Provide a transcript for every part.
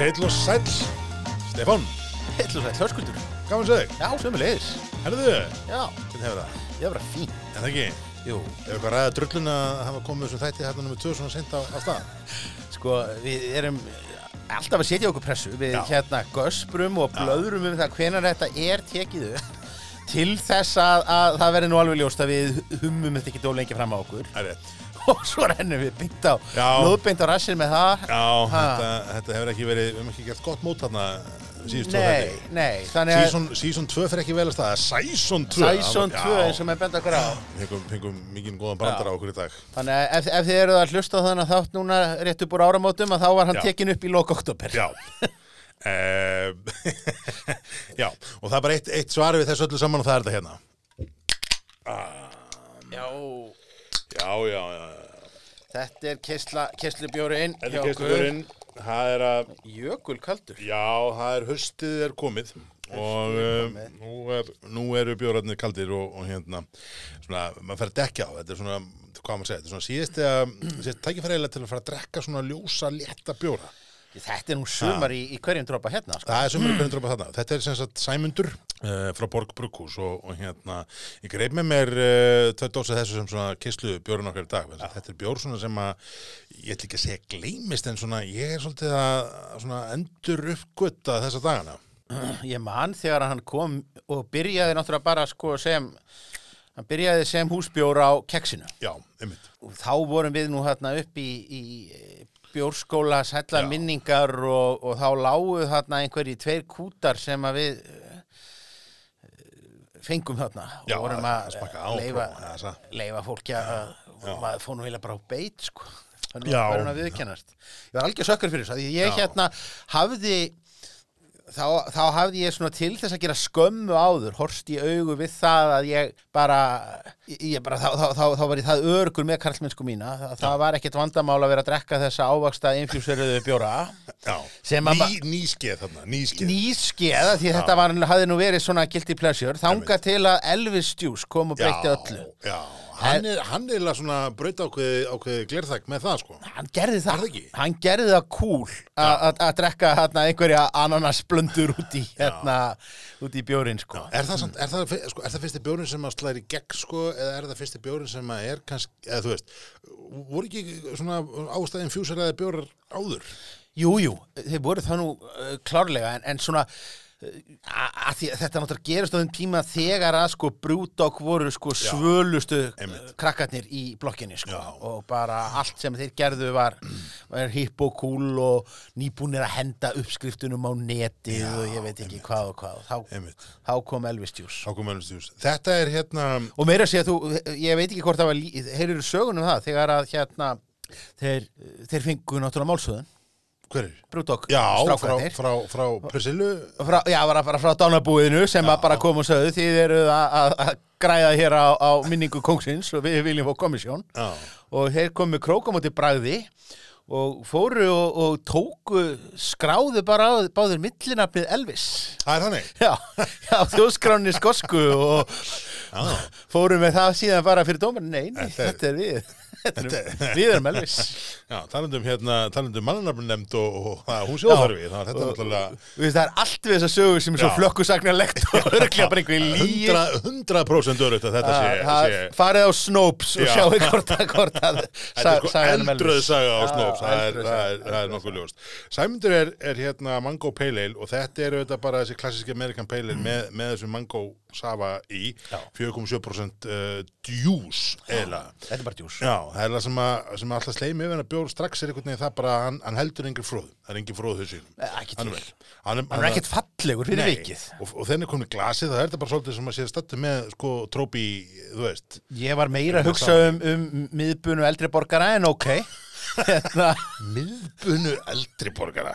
Heill og sæll, Stefán, Heill og sæll, hörskuldur. gaman þig. Já, sömulegis. Herðu, Já, hvernig hefur það? ég var bara fín. En það ekki, Jú, hefur eitthvað ræða drulluna að hafa komið þessum þætti hérna nummer 2 svona sent á, á stað? sko, við erum alltaf að setja okkur pressu. Við Já. hérna gösprum og blöðrum um það hvenar þetta er tekið upp til þess að, að það verði nú alveg ljóst að við hummum þetta ekki dó lengi fram á okkur. Það er rétt. Og svo rennum við beint á, lóðbeint á rassin með það. Já, Ha. þetta, þetta hefur ekki verið, við hefum ekki gert gott mót þarna síðust tvo Nei, þætti. nei, þannig að Season, season 2 fyrir ekki vel að Season 2. Sæsson 2 eins og með benda okkur á. Fengum, fengum mikið góðan brandar á okkur í dag. Þannig að ef, ef þið eruð að hlusta á þannig að þátt núna rétt upp úr áramótum að þá var hann Já. tekin upp í lok oktober. Já. Já, og það er bara eitt, eitt svar við þessu öllu saman og það er þetta hérna. Já. Já, já, já. já. Þetta er keisla, keislubjórin Þetta er kesturinn, það er að, Jökul kaldur. já, það er höstið er komið og um, nú, er, nú eru bjórarnir kaldir og, og hérna, svona, maður fer að dekja á, þetta er svona, hvað maður segja, þetta er svona síðast að, síðast tækifærilega til að fara að drekka svona ljósa, létta bjóra. Þetta er nú sumar í, í hverjum dropa hérna, sko. Það er sem er hvernig drópa þarna. Þetta er sem sagt Sæmundur uh, frá Borg Brukhús og, og hérna, ég greip með mér uh, tveit dósa þessu sem svona kyslu bjórun okkar í dag. Ja. Þetta er bjór svona sem að, ég ætla ekki að segja gleymist en svona, ég er svolítið að svona endur uppgötta þessa dagana. Ég man þegar hann kom og byrjaði náttúrulega bara sko sem, hann byrjaði sem húsbjór á keksinu. Já, einmitt. Og þá vorum við nú hérna upp í, í bjórskóla, sætla Já. minningar og, og þá láguð þarna einhverji tveir kútar sem að við eh, fengum þarna Já, og vorum að leifa, það. leifa fólki að maður fór nú heila bara á beit sko. þannig Já. að verðum að viðkennast ég var algjör sökkur fyrir þess að ég Já. hérna hafði þá, þá hafði ég svona til þess að gera skömmu áður, horst í augu við það að ég bara, ég, bara þá, þá, þá, var ég það örgur með karlmennsku mína, það, það var ekkert vandamál að vera að drekka þessa ávaksta infjúsveröðu bjóra Já, Ný, nýskeið þarna, nýskeið. nýskeða því þetta var, hafði nú verið svona guilty pleasure, þanga til að Elvis Juice kom og breytti öllu. Já, hann er, hann er eiginlega svona braut ákveði, ákveði glerþæk með það sko. hann gerði Er það, það hann gerði það cool að drekka hérna, einhverja ananasblöndur út í hérna, út í bjórin sko. Er það, samt, er, það, sko, er það fyrsti bjórin sem að slæri gegn sko, eða er það fyrsti bjórin sem að er kannski, eða þú veist, voru ekki svona ástæðin fjúsaraði bjórar áður? Jú, jú, þeir voru það nú uh, klárlega en, en svona því, að þetta náttúrulega gerist á þeim tíma þegar að sko Brewdog voru sko svölustu einmitt. krakkarnir í blokkinni sko Já. og bara allt sem þeir gerðu var, var hipp og cool og nýbúnir að henda uppskriftunum á netið Já, og ég veit ekki hvað og hvað þá, Einmitt. þá kom Elvis Ákveðmælustjús. Þetta er hérna, og meira að segja þú, ég veit ekki hvort það var lí- heyrðu sögunum það þegar að hérna þeir, þeir fengu náttúrulega málsöðun hver er? Brewdog Já, frá, strákarnir frá, frá Priscilu. frá, já, bara, bara frá dánabúinu sem að bara kom og sögðu því þið eru að, græða hér á, á minningu kongsins og við viljum fá komissjón Já. og þeir komu krókamóti bragði og fóru og, og tóku skráðu bara á, báður millinafnið Elvis Það er þannig. já, já þjóðskráni skosku og fóru með það síðan bara fyrir dómar nei, nei, Þetta er- við við erum Elvis Já, talandum hérna, talandum mannarnafnnemnd og, og hún sjóðarfi, þannig að þetta er náttúrulega Þú veist, það er allt við þessa sögur sem er svo flökkusagnarlegt og örglega bara einhver líi 100%, 100% örugt að þetta sé, Það farið á Snopes og Já. sjáu hvort að hvort að Þetta er sko sagan eldröð Elvis. saga á Snóps, það er, nokkuð ljóst. Sæmundur er, hérna Mango Pale Ale og þetta er auðvitað bara þessi klassíski American Pale Ale með, með þessu Mango Sava í, 4,7% uh, djús eila. Þetta er bara djús Já, það er það sem, sem alltaf sleimi yfir hann að bjór strax er einhvern veginn það bara hann, hann heldur engin fróð, það er engin fróð þessu. Eh, ekki Hann til. er. Hann er ekkert fallegur fyrir vikið Og, og þenni komið glasið, það er þetta bara svolítið sem að sé stattu með sko trópi, þú veist, Ég var meira að hugsa um, um miðbunu eldri borgara en ok Hérna, miðbunu eldri borgara.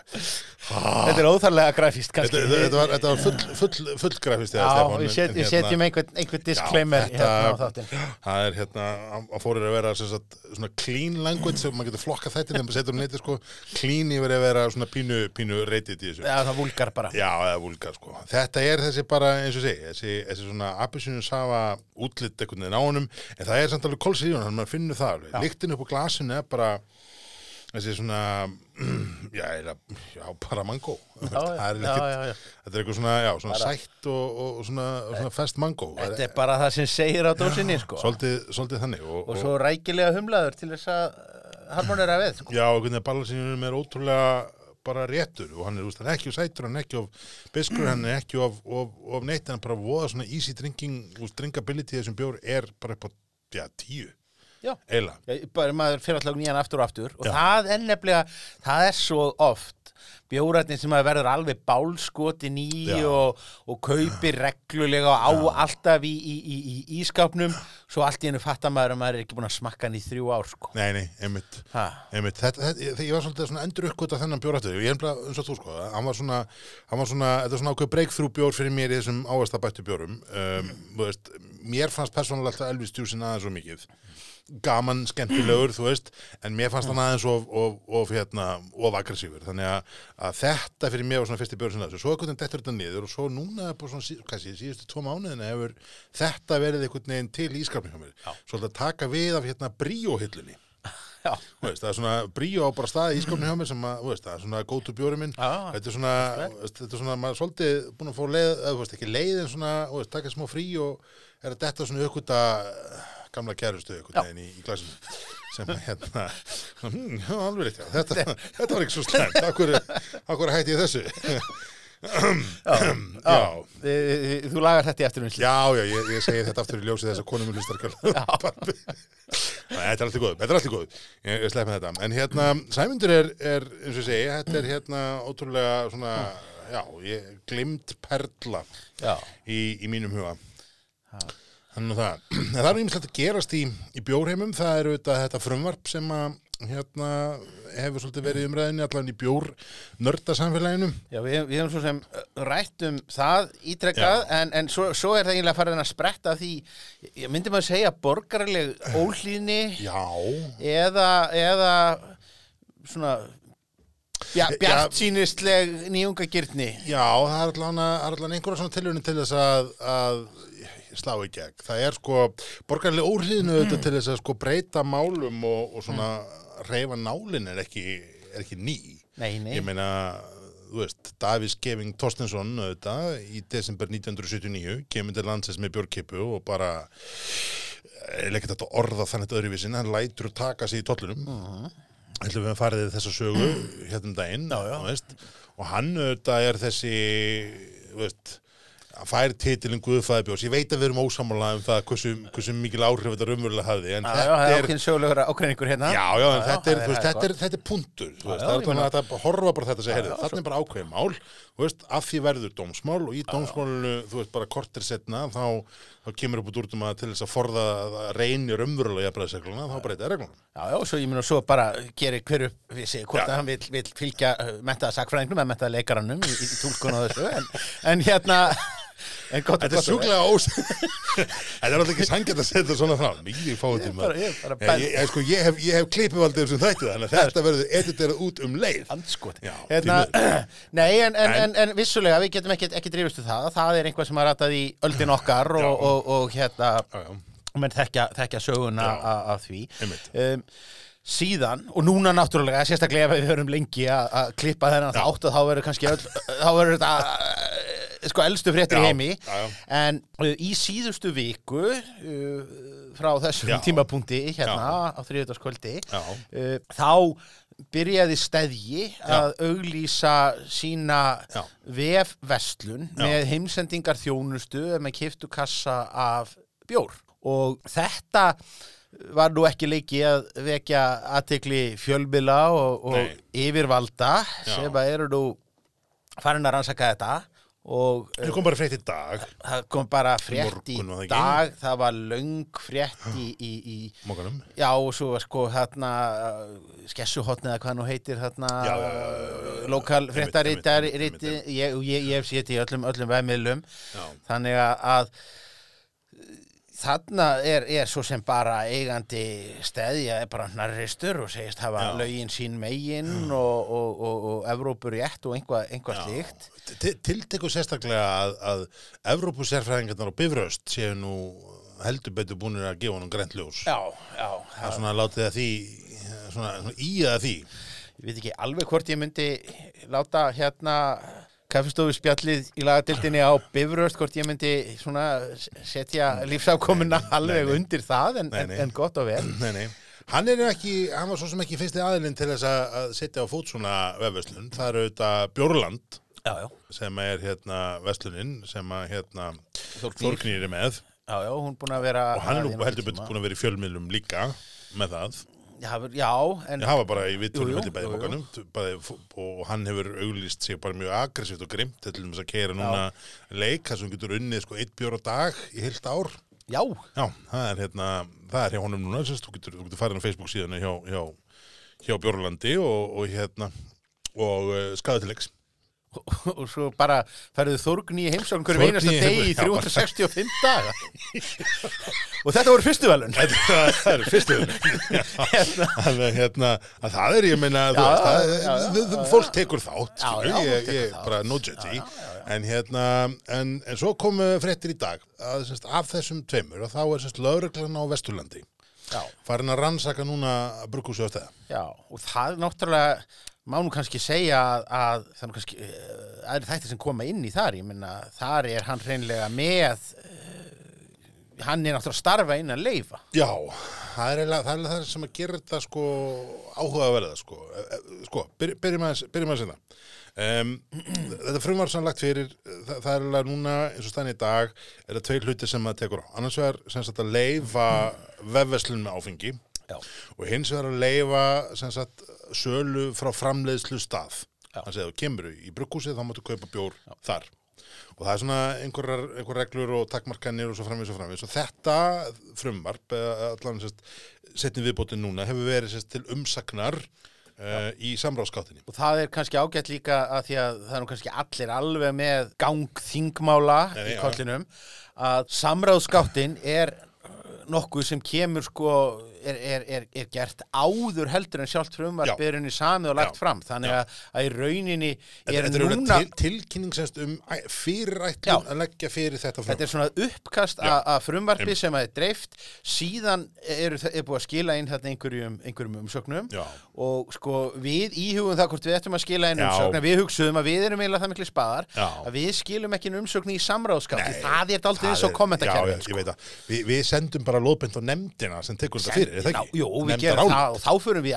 Þetta er óþarlega grafíst kannski Þetta, þetta, var, þetta var full, full, full grafist Já, við setjum einhvern, einhvern disclaimer Já, hérna á þetta- þáttinn Það er hérna, að fórir að vera sagt, svona clean language sem maður getur flokka þetta þegar maður setur um neyti sko, clean yfir að vera svona pínu, pínu reytið í þessu. Já, það vulgar bara Já, eða vulgar sko. Þetta er þessi bara, eins og segi, þessi, þessi svona apisinu safa útlitt einhvern veginn á honum, en það er samt alveg að maður finnur það alveg. Líktin upp á glasinu er bara, þessi svona já, er að, já, bara mango Já, það er ekkert, þetta er eitthvað svona, já, svona Bara- sætt og, og svona, svona fest mango Þetta er bara það sem segir á dósinni, sko. svolítið, svolítið þannig og, Og svo rækilega humlaður til þess að uh, harmonera við, sko. Já, og balansinum er ótrúlega bara réttur og hann er, úst, hann er ekki of sætur, hann er ekki of biskur, hann er ekki of, of, of neitt, hann er bara voða svona easy drinking, úst, drinkability þessum bjór er bara upp á, já, tíu. Eila. Bara maður fyrir alltaf nýjan aftur og aftur og Já. það er nefnilega, það er svo oft bjóratni sem að verður alveg bálskotin í Já. og, og kaupir reglulega og á alltaf í, í, í, í ískapnum svo allt í hennu fattar maður að maður er ekki búin að smakka hann í þrjú ár sko. Nei, nei, einmitt. Ha. Einmitt, þetta, þetta, ég, ég var svolítið svona endur uppgöta þennan bjór aftur, ég er bara eins og þú sko, hann var svona, hann var svona, þetta er svona ákveð breakthrough bjór fyrir mér í þessum ávæstabættu bjórum, um, þú veist, mér fannst persónulega alltaf Elvis Djúsin aðeins svo mikið, gaman, skemmtilegur, þú veist, en mér fannst hann aðeins of, of, of hérna, of aggressífur, þannig að, að þetta fyrir mér var svona fyrsti bjór sem þessu, svo einhvern veginn dettur þetta niður og svo núna, svona, sé, síðustu tvo mánuðina hefur þetta verið einhvern veginn til ískapning svolítið að taka við af hérna bríóhillunni. Veist, það er svona bríó á bara staði í skopni hjá mér sem að, veist, það er svona go to bjóri minn. Já. þetta er svona, þetta er svona maður er svolítið búin að fá leið, eða þú veist, ekki leið en svona, veist, taka smá frí og er að detta svona aukvita gamla kærustu í, í glasinu sem hérna hm, já, alveg já, þetta, þetta var ekki svo slemt akkur hætti ég þessu? Já, E, e, Þú lagar þetta í eftirvinnslu. Já, já, ég, ég segi þetta aftur í ljósið þess að konum er hlustarkjöld Þetta er alltaf góð, þetta er alltaf góð Ég, ég slepp með þetta, en hérna Sæmundur er, er, eins og ég segi, þetta er hérna ótrúlega svona, já, ég, glimt perla Já. í, í mínum huga Þannig að það, það er ímislegt að gerast í, í bjórheimum, það er auðvitað þetta frumvarp sem að hérna hefur svolítið verið umræðinni allan í bjór nördasamfélaginu. Já, við, við hefum svo sem rætt um það ítrekkað, en, en svo, svo er það eiginlega farin að spretta því, ég myndi maður segja borgarleg ólíðni eða, eða svona bjart sínistleg nýjungagirtni. Já, það er allan, það allan einhverja svona tilhörni til þess að, að slá í gegn. Það er sko borgarlega óhlýðinu auðvitað til þess að sko breyta málum og, og svona reyfa nálin er ekki, er ekki ný. Nei, nei. Ég meina, þú veist, Davís Geving Torstensson auðvitað í desember 1979 kemur til landsins með björkipu og bara er ekki þetta orða þannig þetta öðruvísin, hann lætur taka sig í tollunum ætlum við að farið þessa sögu hérna um daginn Já, já. þú veist, og hann auðvitað er þessi þú veist að fær titilin Guðfæðibjós ég veit að við erum ósamála um það hversu, hversu mikil áhrif þetta raunverulega hafði en þetta er þetta er, veist, það þetta er, þetta að þetta horfa bara þetta að segja, þarna er bara ákveðin mál, veist, af því verður dómsmál og í dómsmálinu, þú veist, bara kortir setna, þá, þá kemur upp út úr um að til þess að forða að reynir umverulega jafnræðisregluna, þá breyta regluna. Já, já, svo ég meina svo bara gerir hverju vissi hvort Já. að hann vil, vil fylgja uh, mentaða sakfræðingnum eða mentaða leikarannum í, í tólkun og þessu en, en hérna Þetta er sjúklega ós... Þetta er alltaf ekki sangjart að setja svona fáið til bara- maður. ég Ég, sko, ég hef, hef klipivaldið sem þætti þannig að þetta verður editerað út um leið. Já, hérna, Nei, en, en, En- en, vissulega við getum ekki, ekki drifist við það. Það er einhvað sem að ratað í öldin okkar og, Já. og, og, hérna og menn þekkja, þekkja söguna af því. Um, síðan, og núna náttúrulega sérstaklega ef við höfum lengi að klippa þennan þátt og þá verður kannski öll, þá verður þetta sko elstu fréttir Já, heimi. Já, já. en uh, í síðustu viku uh, frá þessum tímapunkti hérna á þriðutaskvöldi uh, þá byrjaði stæðji að auglýsa sína Já. með heimsendingar þjónustu með kiftu kassa af bjór. Og þetta var nú ekki leiki að vekja aðtekli fjölmila og, og yfirvalda sem að eru nú farin að rannsaka þetta og Það kom bara frétt í dag, það kom bara frétt í Morgun, það ekki? dag. Það var löng frétt í, í, í já og svo var sko þarna uh, skessuhotni eða hvað nú heitir þarna lokal fréttarítar ég, hef séð þetta í öllum, öllum vefmiðlum Já. þannig að þarna er, er svo sem bara eigandi steðja er bara narristur og segist hafa Já. lögin sín megin og, og, og, og Evrópur rétt og einhvað, einhvað slíkt. Til- Tiltekur sérstaklega að, að Evrópusérfræðingarnar á Bifröst séu nú heldur betur búinir að gefa honum grænt ljós. já, já, Það er svona látið að því svona, svona íða því. Ég veit ekki alveg hvort ég myndi láta hérna kaffistofu spjallið í lagadildinni á bifröst, hvort ég myndi svona setja lífsákomuna alveg nei. undir það en, Nei, en, nei. en gott og vel. Nei, nei. Hann er ekki, hann var svo sem ekki fyrsti aðilinn til þess að að setja á fót svona vefverslun. Það er auðvitað Bjórland Já, já. sem er hérna vestlunin sem að hérna er með Já, já, hún búin að vera... og hann er nú nokkurn heldur betur búin að vera í fjölmiðlum líka með það. Já, já, en... Ég hafa bara í viðtölum jú, mellir bæði bókanum. Og hann hefur auglýst sig bara mjög aggressíft og grimt til þess að keira núna leik þar sem getur unnið sko eitt bjór á dag í heilt ár. Já, Já, það er hérna, það er hjá honum núna, sérst, þú getur, þú getur farið á Facebook síðan hjá, hjá, hjá Bjórlandi og, og hérna, og uh, skadatilegs. Og svo bara færðu þórgni í heimsókn hverjum einasta degi í hefur- já, 365 daga. og þetta voru fyrstu velun. það er fyrstu Þannig hérna, að það er, ég meina, fólk tekur þátt, ég, þátt. bara no judgy, en hérna, en, en svo komu fréttir í dag, að af þessum tveimur, og þá er semst lögreglan á Vesturlandi, Já, farin að rannsaka núna brugghúsi á stæða. já, og það er náttúrulega, má nú kannski segja að, að það er kannski uh, aðri þættir sem koma inn í þar, ég menna, þar er hann hreinlega með, uh, hann er náttúrulega að starfa innan leifa. Já, það er eiginlega það, það sem að gera þetta sko áhugaverða sko. Eh, eh, Sko, byr- byrjum aðeins hérna. Um, þetta frumvar sem lagt fyrir, það, það er eiginlega núna eins og stæðin í dag, er það tveir hluti sem það tekur á. Annars vegar sem sagt að leifa vefveslun með áfengi Já, og hins vegar að leifa sagt sölu frá framleiðslu stað. Já. Þannig að þú kemur í brugghúsið þá máttu kaupa bjór þar. Og það er svona einhverjar, einhver reglur og takmarkanir og svo framvís og framvís. Og þetta frumvarp, allan setni viðbótin núna, hefur verið sérst til umsagnar uh, í samráðskáttinni. og það er kannski ágætt líka að því að það er nú kannski allir alveg með gang þingmála Nei, í já. kollinum að samráðskáttin er nokkuð sem kemur sko er, er, er, er gert áður heldur en sjálft frumvarp Já. er samið og lagt Já. fram þannig að, að í rauninni Þetta er þetta núna til, tilkynning semst um Já. að leggja fyrir þetta frumvarp. Þetta er svona uppkast að frumvarpi Einmitt. sem að er dreift síðan er, er búið að skila inn þarna einhverjum, einhverjum umsögnum Já. og sko við íhugum það hvort við ættum að skila inn en við hugsuðum að við erum eiginlega það miklu spaðar Já. að við skilum ekki umsögn í samráðskátt Nei, það er daldið eins og er- ég veit að við, við sendum bara lóðbind á nefndina sem tekur þetta fyrir, er það ekki? Jú, við gerum það og þá förum við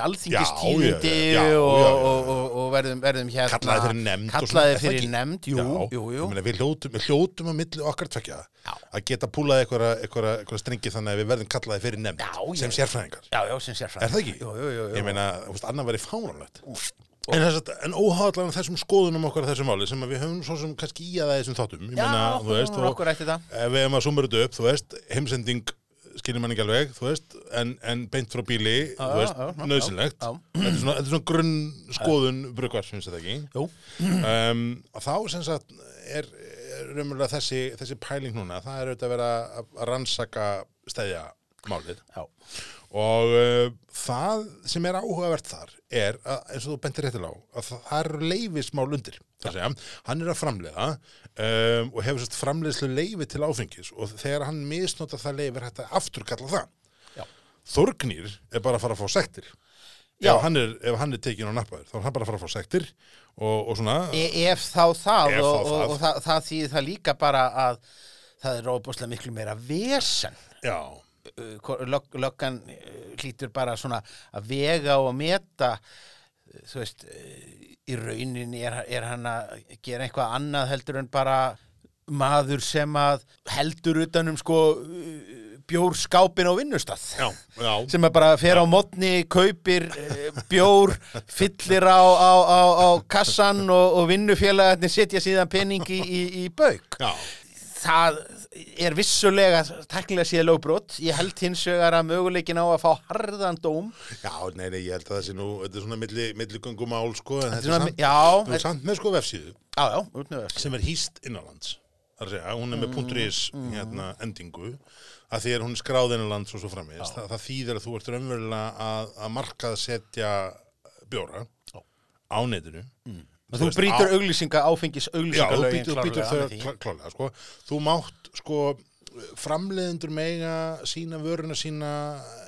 já, já, og, og, og, og verðum, verðum hérna Kallaði fyrir nefnd og kallaði fyrir nefnd, jú, jú, jú. Við, hljótum, að milli okkar tvekja að geta púlað eitthvað, strengi þannig að við verðum kallaði fyrir nefnd sem sérfræðingar. Já, já, sem sérfræðingur. Er það ekki? Jú, jú, jú. Ég meina, annar verið fáránlegt. En, en óháðlega þessum skoðunum okkar á þessu máli sem við höfum svo sem kannski í að það þessum þáttum. Ég meina, þú veist, það. ef við hefum að þetta upp, þú veist, heimsending skiljum mann ekki alveg, þú veist, en, en beint frá bíli, Já, þú veist, já, nöðsynlegt. já. Þetta er svona, þetta er svona grunn skoðun brugvar, finnst þetta ekki? Um, og þá sem sagt er, er raunverulega þessi, þessi pæling núna, það er auðvitað að vera að rannsaka stæðja málið Já. og uh, það sem er áhugavert þar er að, eins og þú bentir réttilega á að það, eru leifismál undir það segja, hann er að framleiða um, og hefur sérst framleiðslu leifi til áfengis og þegar hann misnota það leifi er hægt að afturkalla það Já. Þorgnýr er bara að fara að fá sektir Já. ef hann er, ef hann er tekin á nappaður þá er hann bara að fara að fá sektir og, og svona E ef þá það Ef og, og, það. og það, það þýðir það líka bara að það er róbúslega miklu meira vesen já, Uh, lög, löggan uh, hlýtur bara svona að vega og meta uh, þú veist uh, í rauninni er, er hann að gera eitthvað annað heldur en bara maður sem að heldur utanum sko uh, bjórskápin á vinnustað já, já. sem að bara fer á mótni, kaupir uh, bjór, fyllir á, á, á, á kassan og, og vinnufélagarnir setja síðan pening í, í, í bauk já. það er vissulega teknilega síðan lögbrot ég held hins vegar að möguleikin á að fá harðan dóm Já, nei, nei, ég held að það sé nú, þetta er svona milli, milligöngumál, sko, en þetta er samt, já, þú er samt með sko vefsíðu já, já, út með öll sem er hýst innanlands. Það er að segja, hún er með Mm, .is hérna endingu, að því er hún skráð innanlands og svo framvegist. Það, það þýðir að þú ert raunverulega að, að markað setja bjóra á netinu. Mm. Þú brýtur auglýsinga, áfengis Já, þú auglýsingalögin býtur, býtur klárlega þau klálega, sko. Þú mátt, sko, framleiðendur mega sína vöruna sína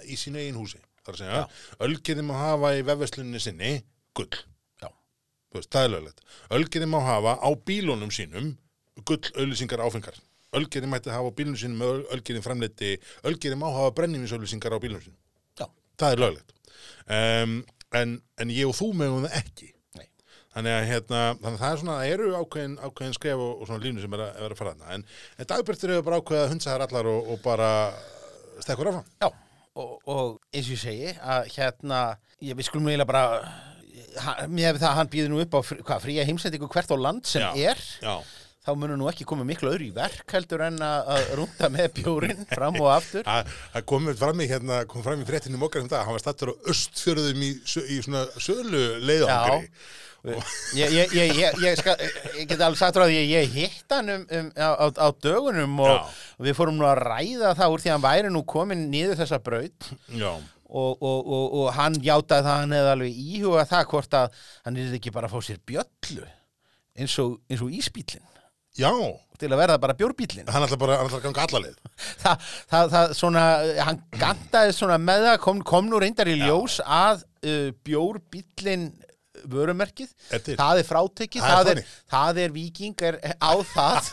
í sínu eigin húsi. þar að segja, ölgerði má hafa í vefveslunni sinni gull Já. Þú veist, það er löglegt ölgerði má hafa á bílunum sínum gull auðlýsingar áfengar ölgerði mætti hafa á bílunum sínum með ölgerði framleiti ölgerði má hafa brennivínsauðlýsingar á bílunum sínum Já. það er löglegt um, en, en ég og þú megum það ekki. Þannig að, hérna, þannig að það er svona það eru ákveðin, ákveðin skref og, og svona línu sem er að, er að fara þarna en, en dagbjörtur hefur bara ákveðið að hundsa þær allar og, og bara stekkur áfram Já, og, og eins og ég segi að hérna, ég, við skulum eiginlega bara hann, með það að hann býður nú upp á frí, hvað, fría heimsendingu hvert á land sem Já. er já, þá munum nú ekki koma miklu öðru í verk heldur en að rúnda með bjórin fram og aftur Það það kom fram í hérna, kom fram í fréttinu mokkar um dag, hann var stattur á östfjörðum í, í svona sölu leiðangri. Ég, ég, ég, ég, skal, ég get alveg sagt því að ég hitt hann um, um, á, á, dögunum og, Já. og við fórum nú að ræða það úr því að hann væri nú komin niður þessa braut. Já, og, og, og, og hann játaði það að hann hefði alveg íhugað það hvort að hann er ekki bara að fá sér bjöllu eins og, eins og ísbílinn já, til að verða bara bjórbílinn hann ætla bara að ganga alla leið. það, það, það svona, hann gandaði svona með það, kom, kom nú reyndar í ljós að uh, bjórbílinn vörumerkið, Er til? það er frátekið, Það er það er, það er viking er á það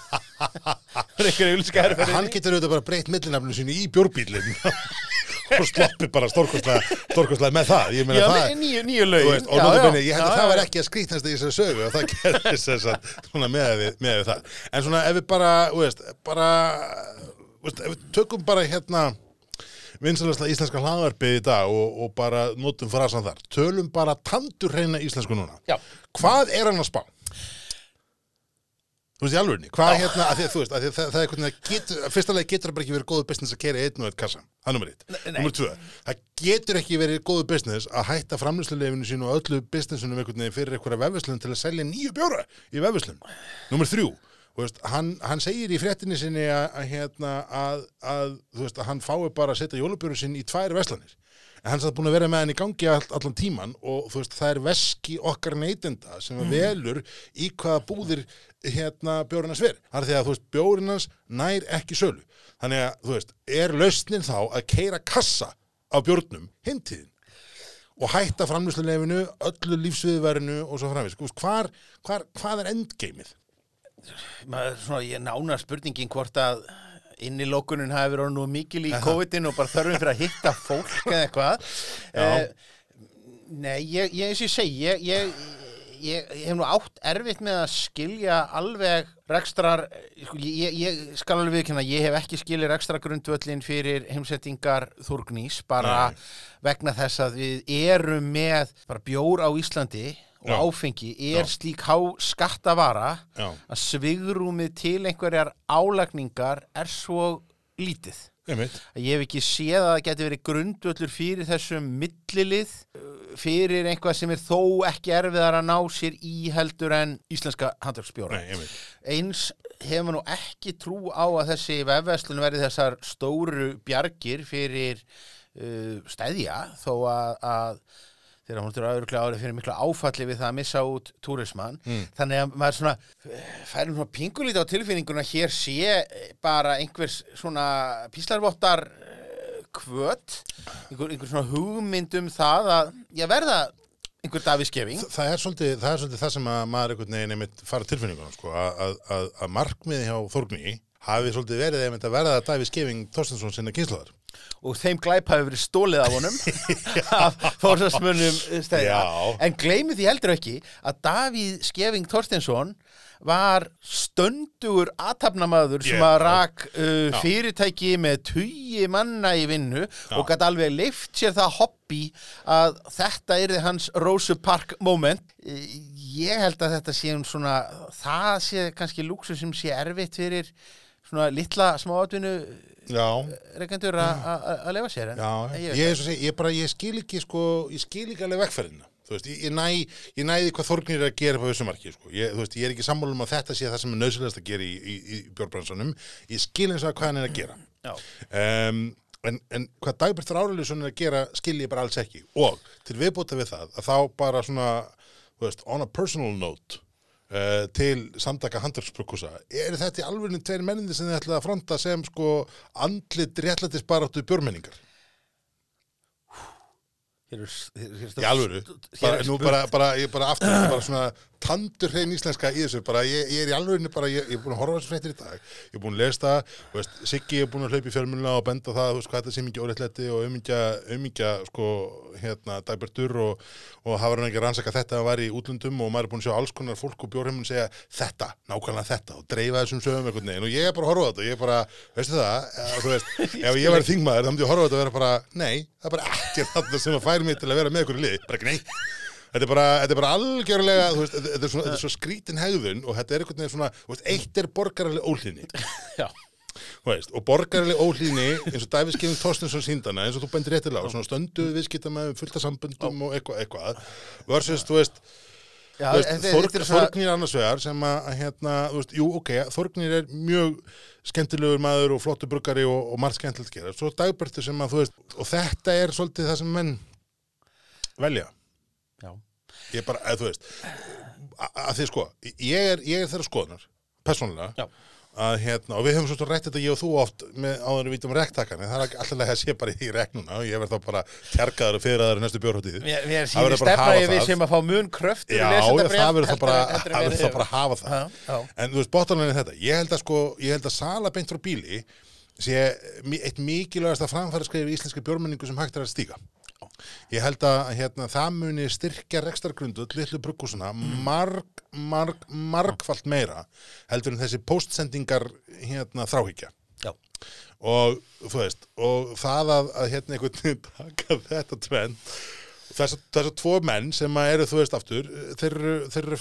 Hann getur auðvitað bara breytt millinafninu sínu í bjórbílinn og sloppi bara stórkostlega, með það. Ég meina Já, það, nýju, nýju Þú lögin veist, og benni, ég held að já, það já. var ekki að skrýtnast í þessari sögu að það gerðist þess að svona með við, með við það. En svona ef við bara, þú veist, bara, þú veist, ef við tökum bara hérna vinsalasla íslenska hlaðvarpið í dag og, og bara notum frasan þar. Tölum bara tandur hreina íslensku núna. Já. Hvað er hann að spá? Þú veist, í alvegni, hvað hérna, að því þú veist, að því að það, það er hvernig að getur, fyrstulega getur það bara ekki verið góðu business að kera einn og eitt kassa, það er nummer eitt. Nummer tvö, það getur ekki verið góðu business að hætta framlýslulefinu sínu og öllu businessunum einhvern veginn fyrir einhverja vefvislun til að selja nýju bjóra í vefvislun. Nummer þrjú, veist, hann, hann segir í fréttinni sinni að, að, hérna, að, að, veist, að hann fái bara að setja jólubjóru sinn í tvær veslanir. En hann samt búin að vera með hann í gangi all, allan tíman og veist, það er veski okkar neytenda sem mm. velur í hvaða búðir hérna bjórinas ver. Það er því að bjórinas nær ekki sölu. Þannig að, er lausnin þá að keira kassa á bjórnum hintiðin og hætta framlýslulefinu, öllu lífsviðverinu og svo framvís. Hvar, hvar, hvað er endgeimið? Maður, svona, ég nána spurningin hvort að innilókunin hafi verið nú mikil í COVID-in og bara þörfum fyrir að hitta fólk eða eitthvað Já. Nei, ég, ég eins og ég segi ég, ég, ég, ég hef nú átt erfitt með að skilja alveg rekstrar, sko, ég, ég skal alveg viðkynna, ég hef ekki skilið rekstra grundvöllin fyrir heimsettingar þúrgnís, bara Nei. vegna þess að við erum með bara bjór á Íslandi og Já. áfengi er Já. slík há skattavara Já, að svigrúmið til einhverjar álagningar er svo lítið. einmitt. Að Ég hef ekki séð að það geti verið grundvöllur fyrir þessum millilið uh, fyrir einhvað sem er þó ekki erfiðar að ná sér í heldur en íslenska handverksbjóra. Nei, einmitt. Eins hefur nú ekki trú á að þessi vefverslun verði þessar stóru bjargir fyrir uh, stæðja þó að, að þegar hún þurfa auðvitað árið fyrir miklu áfalli við það að missa út túrismann. Þannig að maður svona eh, færum svona pingulítið á tilfinninguna hér sé eh, bara einhvers svona píslarvottar eh, kvöt, einhver, einhver svona hugmynd um það að ég verða einhver Davískefing. Þa- Það er, það er svolítið það sem að maður einhvern veginn einmitt fara tilfinningunum sko, að, að, að, markmiði hjá Þórgni hafi svolítið verið einmitt að verða Davíð Skeving Þorstensson sinna kynnslóðar. Og þeim glæp hafi verið stólið af honum af fórsvarsmönnum Já. en gleymi því heldur ekki að Davíð Skeving Þorstensson var stöndugur aðtapnamaður sem Ég- að rak uh, Já. fyrirtæki með tugi manna í vinnu og gæti alveg leift sér það hobby að þetta yrði hans Rosu Park moment Eh, ég held að þetta sé um svona það sé kannski lúksu sem sé erfitt fyrir svona litla smáatvinnu Já, reikendur að lefa sér en já, ég, ég, ég, ég, bara, ég skil ekki sko, ég skil ekki alveg vegferðina. Þú veist, ég, ég, næ, ég næði hvað Þórgnir er að gera på þessu marki, sko. Ég, þú veist, ég er ekki sammála um að þetta sé það sem er nöðsynlegast að gera í, í, í bjórbransanum. Ég skil eins og hvað hann er að gera. um, en, en hvað Dagbjörn Árelísson er að gera skil ég bara alls ekki og til viðbúta við það að þá bara svona þú veist, on a personal note uh, til samtaka handverksprokkusa er þetta í alvegni tveir menninni sem þið ætlaði að fronta sem sko andlit réttlættis baráttu björmenningar Hér er, hér, hér, Í alvöru, hér bara, er nú bara, bara, ég bara aftur, bara svona tandur hrein íslenska í þessu, bara ég, ég er í alvörinu bara, ég, ég er búin að horfa þessu fréttir í dag, ég er búin að lesa það, Siggi er búin að hlaupa í fjölmjöluna og benda það, þú veist, hvað þetta sé mikið óreittlæti og umingja, umingja, sko, hérna, dagbertur og, og hafa hann ekki rannsaka þetta að var í útlundum og maður er búin að sjá alls konar fólk og bjórheimun segja þetta, nákvæmlega þetta og dreifa þessum sögum einhvern veginn. Og ég er bara að horfa þetta og ég er bara, veistu það, þú veist, ef ég væri þingmaður þá færi mig til að vera með ykkur í liði, bara ekki nei. Þetta er bara, þetta er bara algjörlega, þú veist, þetta er, svona, þetta er svo skrítin hegðun og þetta er einhvern veginn svona, þú veist, eitt er borgaraleg óhlýni, Já, þú veist, og borgaraleg óhlýni eins og Davíð Skefing Þorstinsson síndana, eins og þú bendir réttilega á, svona stöndu viðskipta með fullta sambundum og eitthvað, eitthvað, versus, þú veist, já veist, þetta- Þorg, svona- Þorgnir annars vegar sem að, hérna, þú veist, jú, ok, Þorgnir er mjög skemmtilegur maður og flottu bruggari og, og margt skemmtilegt gera, svo Dagbörtu sem að, þú veist, og þetta er svolítið það sem menn velja Já, ég bara, eða þú veist að því sko, ég er, ég er þeirra skoðunar persónulega Já. að hérna, og við höfum svo rætt þetta ég og þú oft með áður við vítum rektakan en það er alltaf að sé bara í reknuna og ég verð þá bara tjarkaður og fyrirraður næstu bjórhóttíð mér, mér Það verður sýnir bara að stefna hafa ég við það. sem að fá mun kröftur Já, það verður þá bara, það verður þá bara að hafa það Já, já. en þú veist, bóttalega þetta ég held að sko, ég held að sala beint frá bíli sé eitt mikilvægast að framfæra skrifa í íslenski bjórmenningu sem hægt er að stíga ég held að hérna, það muni styrkja rekstargrundu litlu bruggúsuna marg, marg, margfalt meira heldur en þessi postsendingar hérna, þráhyggja Já. og þú veist og það að, að hérna einhvern taka þetta tvenn þessar þessa tvo menn sem að eru þú veist aftur þeir eru, þeir eru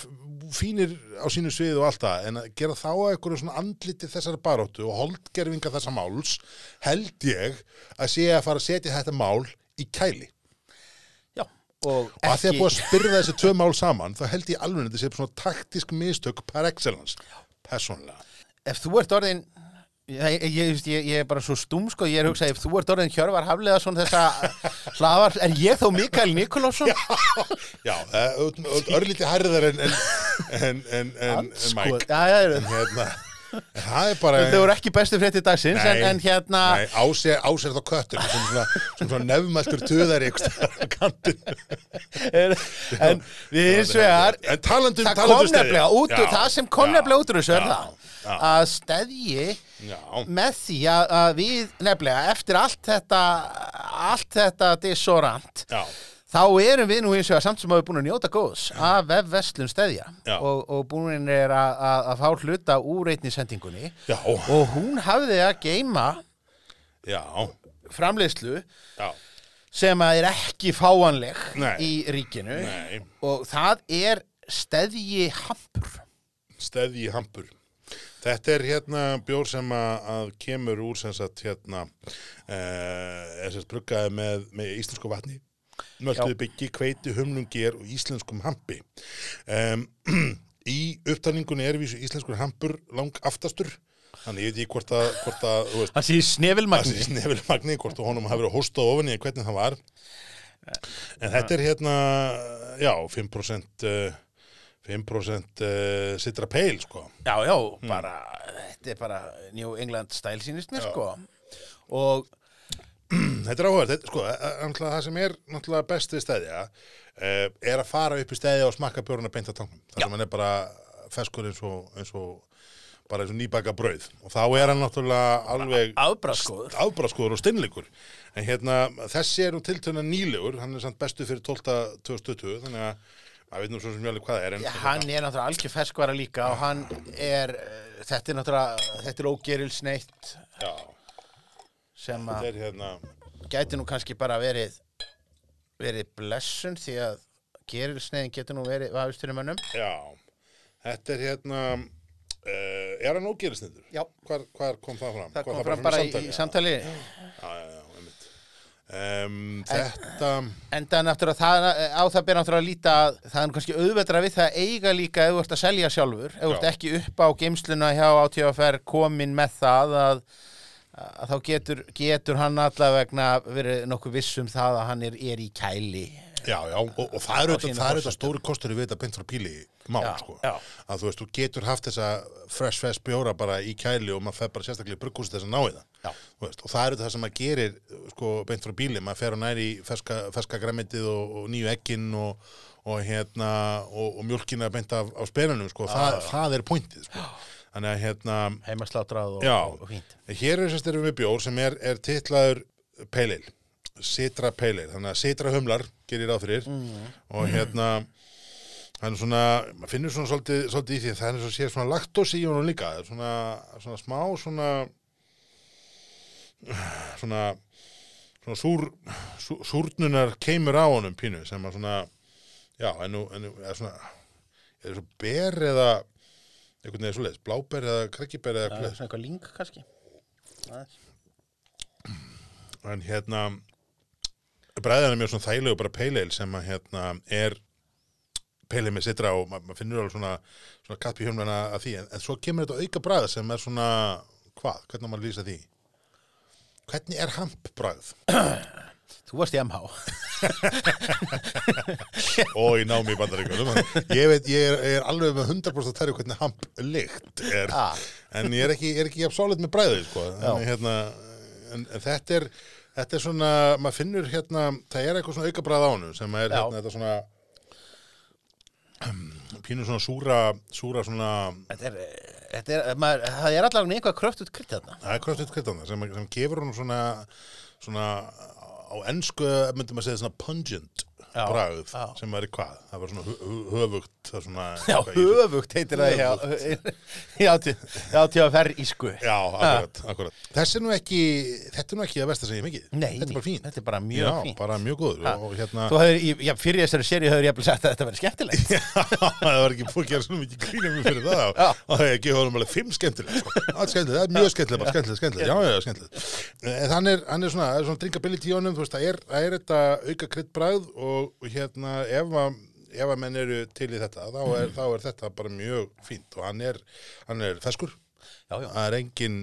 fínir á sínu sviði og allt það en að gera þá að einhverju svona andliti þessari baróttu og holdgerfinga þessa máls held ég að sé að fara að setja þetta mál í kæli. Já, og og að því að búið að spyrða þessi tvö mál saman þá held ég alveg að þetta sé svona taktisk mistök par excellence, persónlega ef þú ert orðin ég, ég, ég, ég, er bara svo stúm sko, ég er að hugsa ef þú ert orðin Hjörvar Hafleða svona þessa hlaðvar, er ég þá Mikael Nikolásson? Já, það er örlítið hærðar en, en, en, en, en, Mike. já, já, já, hérna það er bara þau voru ekki bestu frétti dagsins en, en hérna Nei, ásér, ásér þá köttur sem svona, svona nefnmæltur töðar er, en við vegar En talandum, það talandum kom nefnilega út Já, það sem kom nefnilega út úr þessu er það að stedji Já, með því að, að við nefnilega eftir allt þetta allt þetta disorant já, þá erum við nú hins vegar samt sem að við búin að njóta góðs af vefverslun stedja og, og búin er að, að, að fá hluta úr einni sendingunni. Já, og hún hafði að geima já, sem að er ekki fáanleg Nei. í ríkinu. Nei, og það er stedji hampur. Steði í hampur. Þetta er hérna bjór sem að, að kemur úr sem sagt hérna eh, er sem sagt bruggaði með, með íslensku vatni möltuði byggi, kveiti, humlungi er og íslenskum hampi. Um, í upptalningunni er vísu íslenskur hampur lang aftastur þannig ég veit ekki hvort að, hvort að veist, það sé það snefilmagni sé snefil magni, hvort að honum hafi verið hóstað ofan í hvernig það var. En þetta er hérna já, 5% uh, 5% uh, sitra peil sko. Já, já, Hmm. bara þetta er bara New England mér sko. Og Þetta er áhverð, sko, eh, það sem er náttúrulega best við stæðja uh, er að fara upp í stæðja og smakka beint að tangnum. Það sem hann er bara feskur eins og, eins og bara eins og nýbaka brauð. Og þá er hann náttúrulega alveg afbraskóður og steinleikur. En hérna, þessi er nú tiltöna nýlegur. Hann er samt bestu fyrir 12. 2020 þannig að maður veit nú svo mjög alveg hvað það er en Já, hann er náttúrulega algjör ferskvara líka og hann er, eh, þetta er náttúrulega, þetta er ógerilsneitt sem að hérna gæti nú kannski bara verið, verið blessun því að gerilsneiðin getur nú verið vafistunum mönnum. já, þetta er hérna uh, er hann ógerisnittur? Já. Hvar, hvar kom það fram? Það Kom kom fram bara í, samtali? í samtali. Já, já, já, einmitt. Um, þetta, Enda náttúrulega það, á það ber náttúrulega að líta að það er kannski auðveldra við það að eiga líka ef þú ert að selja sjálfur, ef þú ert Já. ekki upp á geimsluna hjá átíðafer komin með það að, að þá getur, getur hann allavegna verið nokkuð viss um það að hann er, er í kæli. já, já, og, og það er Á er auðvitað forsendum. stóri kostur við þetta beint frá píli mál, Já, sko. já. Að þú veist, þú getur haft þessa fresh fest bjóra bara í kæli og maður fer bara sérstaklega í brugghúsi þess að ná í það. Veist, og það er það sem maður gerir sko, beint frá bíli, maður fer og næri ferska, ferska græmitið og, og nýju ekkin og, og hérna og, mjölkina beint af, af spenunum sko. það, það er pointið sko. Þannig að hérna heimaslátrað og, Já. og, og fínt. Hér er sérst erum við bjór sem er, er titlaður Citra Pale Ale, þannig að Citra humlar gerir ráð fyrir. Og hérna hann er svona, maður finnur svona svolítið, svolítið í því að það er svo sér svona laktósi í honum líka, svona, svona smá svona svona svona súr, sú, súrnunar keimur á honum pínu sem að svona já, en nú, en nú er svona er það svo ber eða einhvern veginn svo leiðis, bláber eða krekkiber eða það hvað er svona eitthvað link kannski. Aðeins. en hérna bræðan er mjög svona þælegu bara peileil sem að hérna er peileil með sitra og ma- maður finnur alveg svona, svona kapp í hjálmana að því. En, en svo kemur þetta auka bræð sem er svona hvað, hvernig maður að lýsa því? Hvernig er hamp bræð þú varst í MH og í námi í bandaríkjum ég veit, ég er, er alveg með 100% að tæri hvernig hamp lykt er. Ah. en ég er ekki, ég er ekki sálið með bræðið sko. En, hérna, en, en þetta er þetta er svona, maður finnur hérna það er eitthvað svona auka bræð á honum sem er hérna, þetta svona pínu svona súra súra svona, þetta er, þetta er, maður, það er allavega einhvað kröft út krydd þarna. Það er kröftið kvittan sem, sem gefur honum svona svona á ennsku myndum að segja svona pungent bragð já. sem var í hvað, það var svona höfugt svona, já, í höfugt heitir það já, til, já, að fer ísku Já, akkurat, akkurat. Þessi er nú ekki, þetta er nú ekki að versta ég mikið. Nei, þetta er bara fínt. þetta er bara mjög Já, fínt. bara mjög góður. Og, og hérna, hefur, í- já, fyrir þessari séri hefur ég jafnvel sagt að þetta verið skemmtilegt. það var ekki búið að gera svona mikið grínum fyrir það. Já. Og það er gefið honum alveg fimm skemmtileg. Sko. Allt skemmtileg, það er mjög skemmtileg, bara skemmtileg, skemmtileg. Já, já, já, skemmtileg. En hann er, er svona, er drinkability í honum, það er, er þetta auka kryddbræð og, og hérna, ef að ef að menn eru til í þetta, þá er, þá er þetta bara mjög fínt og hann er, hann er feskur, Já, já. það er engin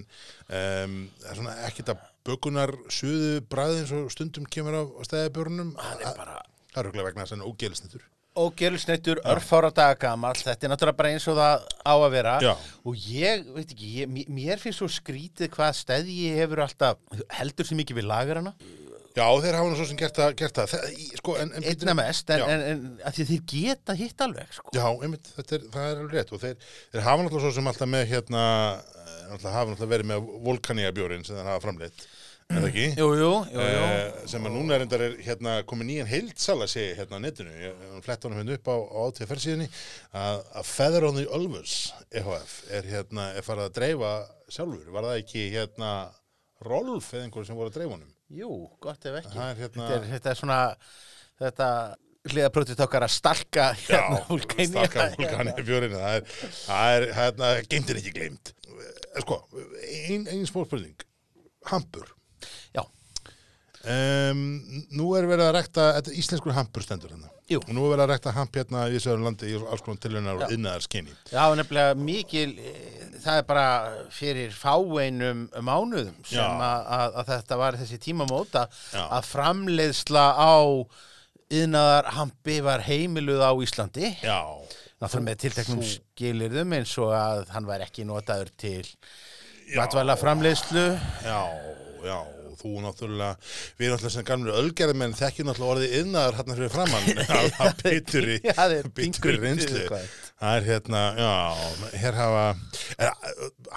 um, það svona ekkert að bökunar suðu bræði eins og stundum kemur af stæðabjörnum Hann er bara það er röglega vegna er ógelisnitur ógerulsneitur, örfára daga gamall, þetta er náttúrulega bara eins og það á að vera. Já. Og ég, veit ekki, ég, mér- finnst svo skrítið hvað stæði hefur alltaf, heldur sem ekki við lagar hana. Já, þeir hafa nú svo sem gert það, gert það. það í- sko, en, en, Einna mest, en, en, en þeir geta hitt alveg, sko. já, einmitt, þetta er, það er alveg rétt og þeir, þeir hafa náttúrulega svo sem alltaf með hérna, eh, náttúrulega hafa náttúrulega verið með volkaníabjórin sem þeir hafa framleitt er það ekki? Jú, jú, jú, jú. Eh, sem að núna er endar er hérna, komið nýjan heildsala sé ég, hérna á netinu, ég fletta honum hérna upp á, á átíðferðsíðinni að, að Feather on the Ulvus EHF er hérna, er farið að dreifa sjálfur, var það ekki hérna Rolf eða einhver sem voru að dreifa honum Jú, gott ef ekki. Er hérna- þetta, er, þetta er svona, þetta hliðaprötið okkar að stalka hérna vulkani. stakka vulkani björinu það er, það er hérna, geimtir ekki gleimt sko, ein, ein smól spurning hampur Já, Um, nú er verið að rekta, þetta er íslenskur hampur stendur hérna. Jú. Og nú er verið að rekta hamp hérna í Söður landi í alls konar tilhörnar Já. og innaðar skinni. Já, nefnilega mikil, eh, það er bara fyrir fáeinum mánuðum sem að, að, að þetta var þessi tímamóta Já. að framleiðsla á yðnaðar hampi var heimiluð á Íslandi. Já. Náttúrulega með tilteknum skilirðum eins og að hann var ekki notaður til Já. matvæla framleiðslu. Já, já, þú náttúrulega, við náttúrulega sem gamlu ölgerðmenn þekkjum náttúrulega orðið innaðar hérna fyrir framann að bituri pingur- reynslu. Það er hérna, já, hér hafa, er,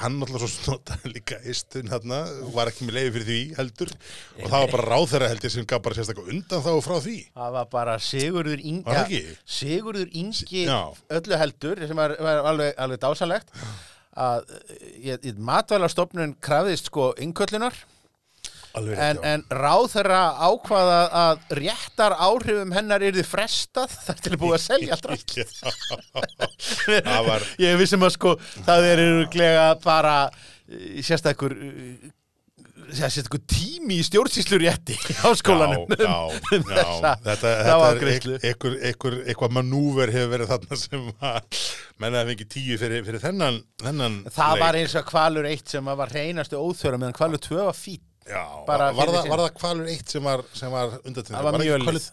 hann náttúrulega svo snota líka istun hérna, var ekki með leiði fyrir því heldur og það var bara ráðherra heldur sem gaf bara sérstaklega undan þá frá því. Það var bara Sigurður Ingi? Sigurður Ingi öllu heldur, sem var, var alveg, alveg dásanlegt, að ég, matvælastofnun krafðist sko innköllunar, En, já. en ráðherra ákvaða að réttar áhrifum hennar yrði frestað þar til að búið að selja. Það var, Ég vissum að sko, það er öruglega bara eh, sérstakur eh, sérstakur tími í stjórnsýslurétti í háskólanum já, já, já, þessa- þetta, þetta er eitthvað manúver hefur verið þarna sem að menna að fengi tíu fyrir, fyrir þennan, þennan Það leik. var eins og kvalur eitt sem var reynasti óþöra meðan kvalur tvö var fít. Já, var, var, það, var það kvalur eitt sem var, var undatinn? Það var mjölið.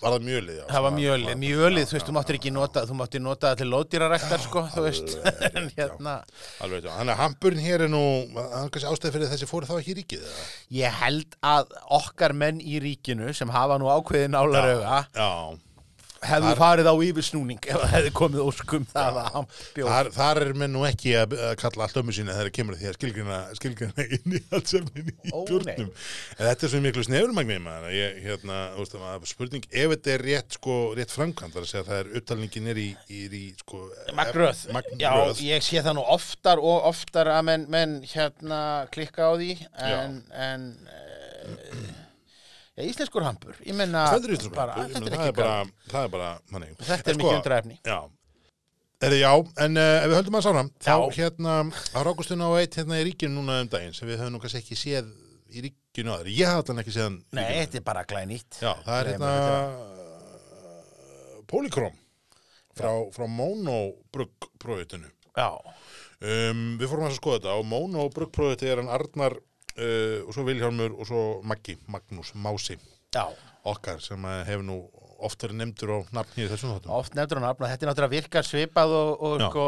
var það mjölið, já. Það var mjölið, mjölið, þú veist, þú máttir ekki nota, þú máttir nota til lóðdýraræktar, sko, þú veist, en hérna, Alveg, já. Þannig að hamburinn hér er nú, kannski ástæði fyrir þessi fóru þá ekki í ríkið, eða? ég held að okkar menn í ríkinu sem hafa nú ákveðin nálarauga Já, hefðu farið á yfirsnúning ef það hefði komið óskum það að hann bjóð. þar, þar er menn nú ekki að, kalla allt ömmu sína þegar kemur að því að skilgrina, skilgrina inn í allt sem í Ó, björnum. En þetta er svo miklu snefurmagnið hérna, það spurning, ef þetta er rétt, sko, rétt framkvæmt, þar að segja að það er upptalningin er í, í, í sko. Magnröð. Já, ég sé það nú oftar og oftar að menn, menn hérna klikka á því en, en uh, ja, íslenskur hambur, ég menna Það er bara, þetta er ekki bara, bara, það er bara, þannig. þetta er sko, mikið undraefni. Já, er já, en uh, ef við höldum að sána, þá Já. hérna, á rákustun á eitt hérna í ríkinu núna um daginn, sem við höfum nú kannski ekki séð í ríkinu aðri, ég hafði hann ekki séð hann í Nei, þetta er bara glænýtt. Já, það er hérna Polychrome frá, frá Mono Brugg projektinu. Já, Um, við fórum að skoða þetta og Mono Brugg projekti er hann Arnar uh, og svo Vilhjálmur og svo Maggi, Magnús, Mási já. okkar sem eh, hefur nú oft verið nefndur á nafni í þessum þáttum. Oft nefndur hann nafna, þetta er náttúrulega virkar svipað og, og sko,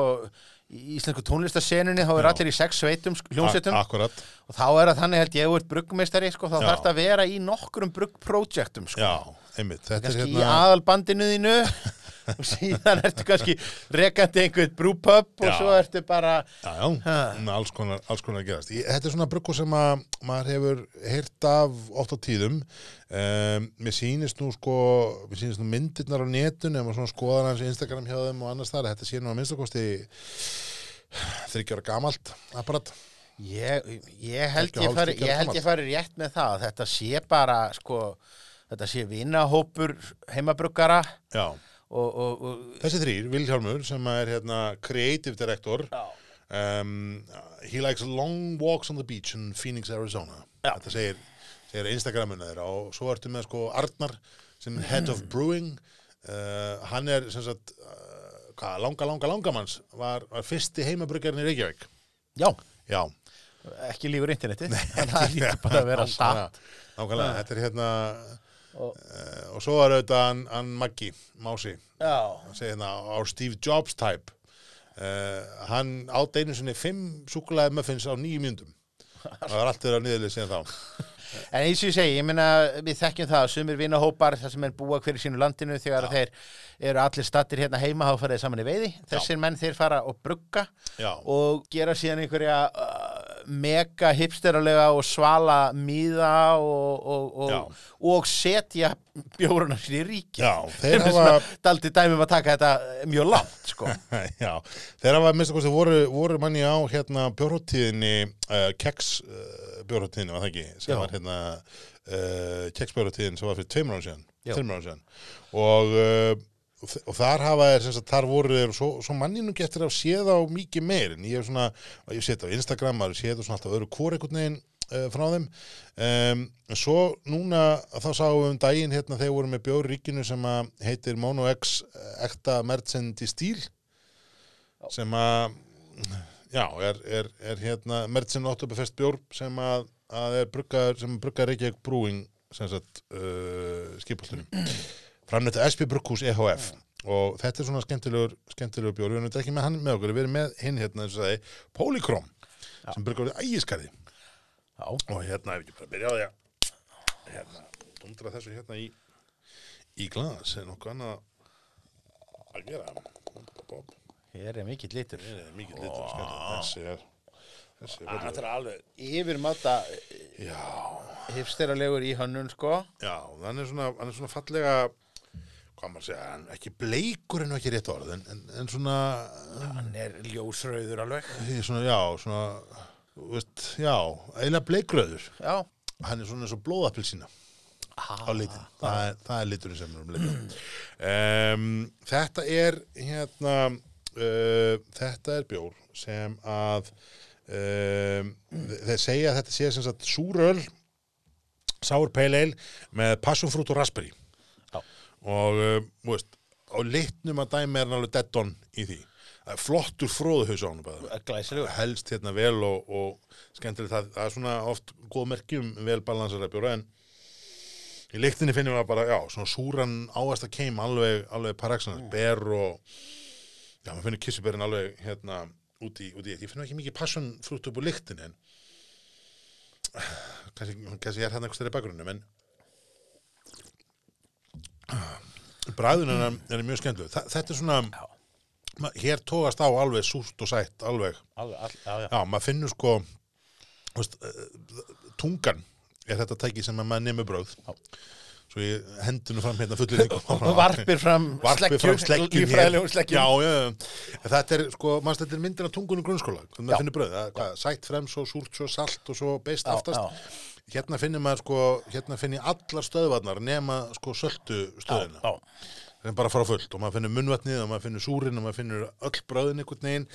í íslensku tónlistasenunni þá er Já. allir í sex sveitum, hljómsveitum Akkurat, og þá er það þannig held ég ef þú ert bruggmeistari sko, þá Já. þarf það að vera í nokkrum bruggprojektum sko. já, einmitt. Þetta er kannski í hérna... aðalbandinu þínu og síðan ertu kannski rekandi einhvern brúpöpp og svo ertu bara Já, já, með alls konar, alls konar gerast. Ég, þetta er svona bruggu sem að maður hefur heyrt af oft á tíðum. Um, mér sýnist nú sko, mér sýnist nú myndirnar á netun ef maður svona skoðar hans Instagram hjá þeim og annars þar. Þetta sé nú að minnstakosti þryggjara gamalt apparat. ég, ég held ég fari, ég held ég fari rétt með það þetta sé bara sko þetta sé vinahópur heimabruggara Já. Og, og, og Þessi þrýr, Vilhjálmur sem er hérna creative director. Um, he likes long walks on the beach in Phoenix, Arizona. Já. Þetta segir, segir Instagramuna þeirra og svo ertu með sko Arnar sem er head of brewing. Uh, hann er sem sagt, uh, hvað, langa, langa, langamanns var, var fyrsti heimabruggarinn í Reykjavík. já, Já. ekki lífur internetið þannig að það lítur bara að vera satt Nákvæmlega, þetta er hérna Og- uh, og svo er auðvitað hann, hann Maggi, Mási, já, hérna our Steve Jobs type. Uh, hann átt einu sinni fimm súkulæði muffins á nýju myndum. Það var allt þeirra niðurlið síðan þá. En eins og ég segi, ég meina við þekkjum það að sumir vinahópar þar sem er búa hverju sínu landinu þegar þeir eru allir stattir hérna heima þá fara þeir saman í veiði. Þessir menn þeir fara og brugga Já. og gera síðan einhverja uh, mega hipsteralega og svala míða og, og, og, og setja bjóruna sér í ríki. Já, þeir hafa. Daldi dæmum að taka þetta mjög langt, sko. já, þeir hafa, minnst að voru, voru manni á hérna bjórhóttíðinni, uh, keks uh, bjórhóttíðinni, var það ekki, sem Já. var hérna uh, keks bjórhóttíðin sem var fyrir tveimur ára síðan. Og, og og þar hafa þeir, sem sagt, þar voru þeir, og svo, svo manninu getur að séð á mikið meir, en ég hef svona, ég sé þetta á Instagram, maður séð þetta svona alltaf öðru hvort einhvern veginn uh, frá þeim. Um, en svo núna þá sáum við um daginn hérna þegar voru með bjóri ríkinu sem að heitir Mono X eh, ekta í stíl sem að já, er, er, er hérna merchant Oktoberfest bjór sem að, að er bruggar, sem bruggar Reykjavík Brewing sem sagt uh, skipastunum framnættu SP Brugghús EHF og þetta er svona skemmtilegur skemmtilegur bjór, við erum þetta ekki með hann með okkur. Við erum með hinn hérna, eins og sagði, Polychrome sem bruggar við ægiskarði Já, og hérna er ekki bara að byrja á því að hérna, dundra þessu hérna í í glas er nokkuð annað að gera. Hér er mikill litur. Þetta er mikið litur skemmtilegt. þessi er er Þetta fallegur. er alveg yfirmáta já, hipsteralegur í hönnun, sko. já, hann er svona, hann er svona fallega hvað maður segja, ekki bleikur en ekki rétt orð en, en, en svona, Hann er ljósrauður alveg. svona já, svona veist, já, eiginlega bleikröður Já. hann er svona eins og blóðappilsína á litin, það er, það er liturinn sem er um litin um, þetta er hérna uh, þetta er bjór sem að um, þeir segja að þetta sé sem sagt súröl sour pale ale með passionfrút og raspberry. Og þú veist, á litnum að dæmi er hann alveg dead on í því. Flottur fróðuhaus á hann helst hérna vel og, og skemmtilegt. Það, það er svona oft góð merki um vel balansara bjóra en í lyktinni finnum við bara, já, svona súran ávast að keim alveg, alveg par excellence, ber og já, maður finnur kissuberin alveg hérna út í, eitt. Ég finnum ekki mikið passion frútt upp úr lyktinni en kannski, kannski er hann eitthvað stærri bakgrunum en bræðun er, er mjög skemmtileg. Þa, þetta er svona Já. hér tógast á alveg súrt og sætt alveg, Alveg, all, já, já. já, maður finnur sko veist, eh, tungan er þetta tæki sem að maður nefnir bröð Já. svo ég hendinu fram hérna fullir varpir fram. En þetta er sko, þetta er myndin af tungunum grunnskóla maður finnur bröð, það, hvað, sætt frem svo súrt svo salt og svo beist aftast já. Hérna finnir maður sko hérna finnir allar stöðvarnar nema sko söltu stöðina Já, það er bara að fara á fullt og maður finnur munnvatnið og maður finnur súrin og maður finnur öll bröðin einhvern veginn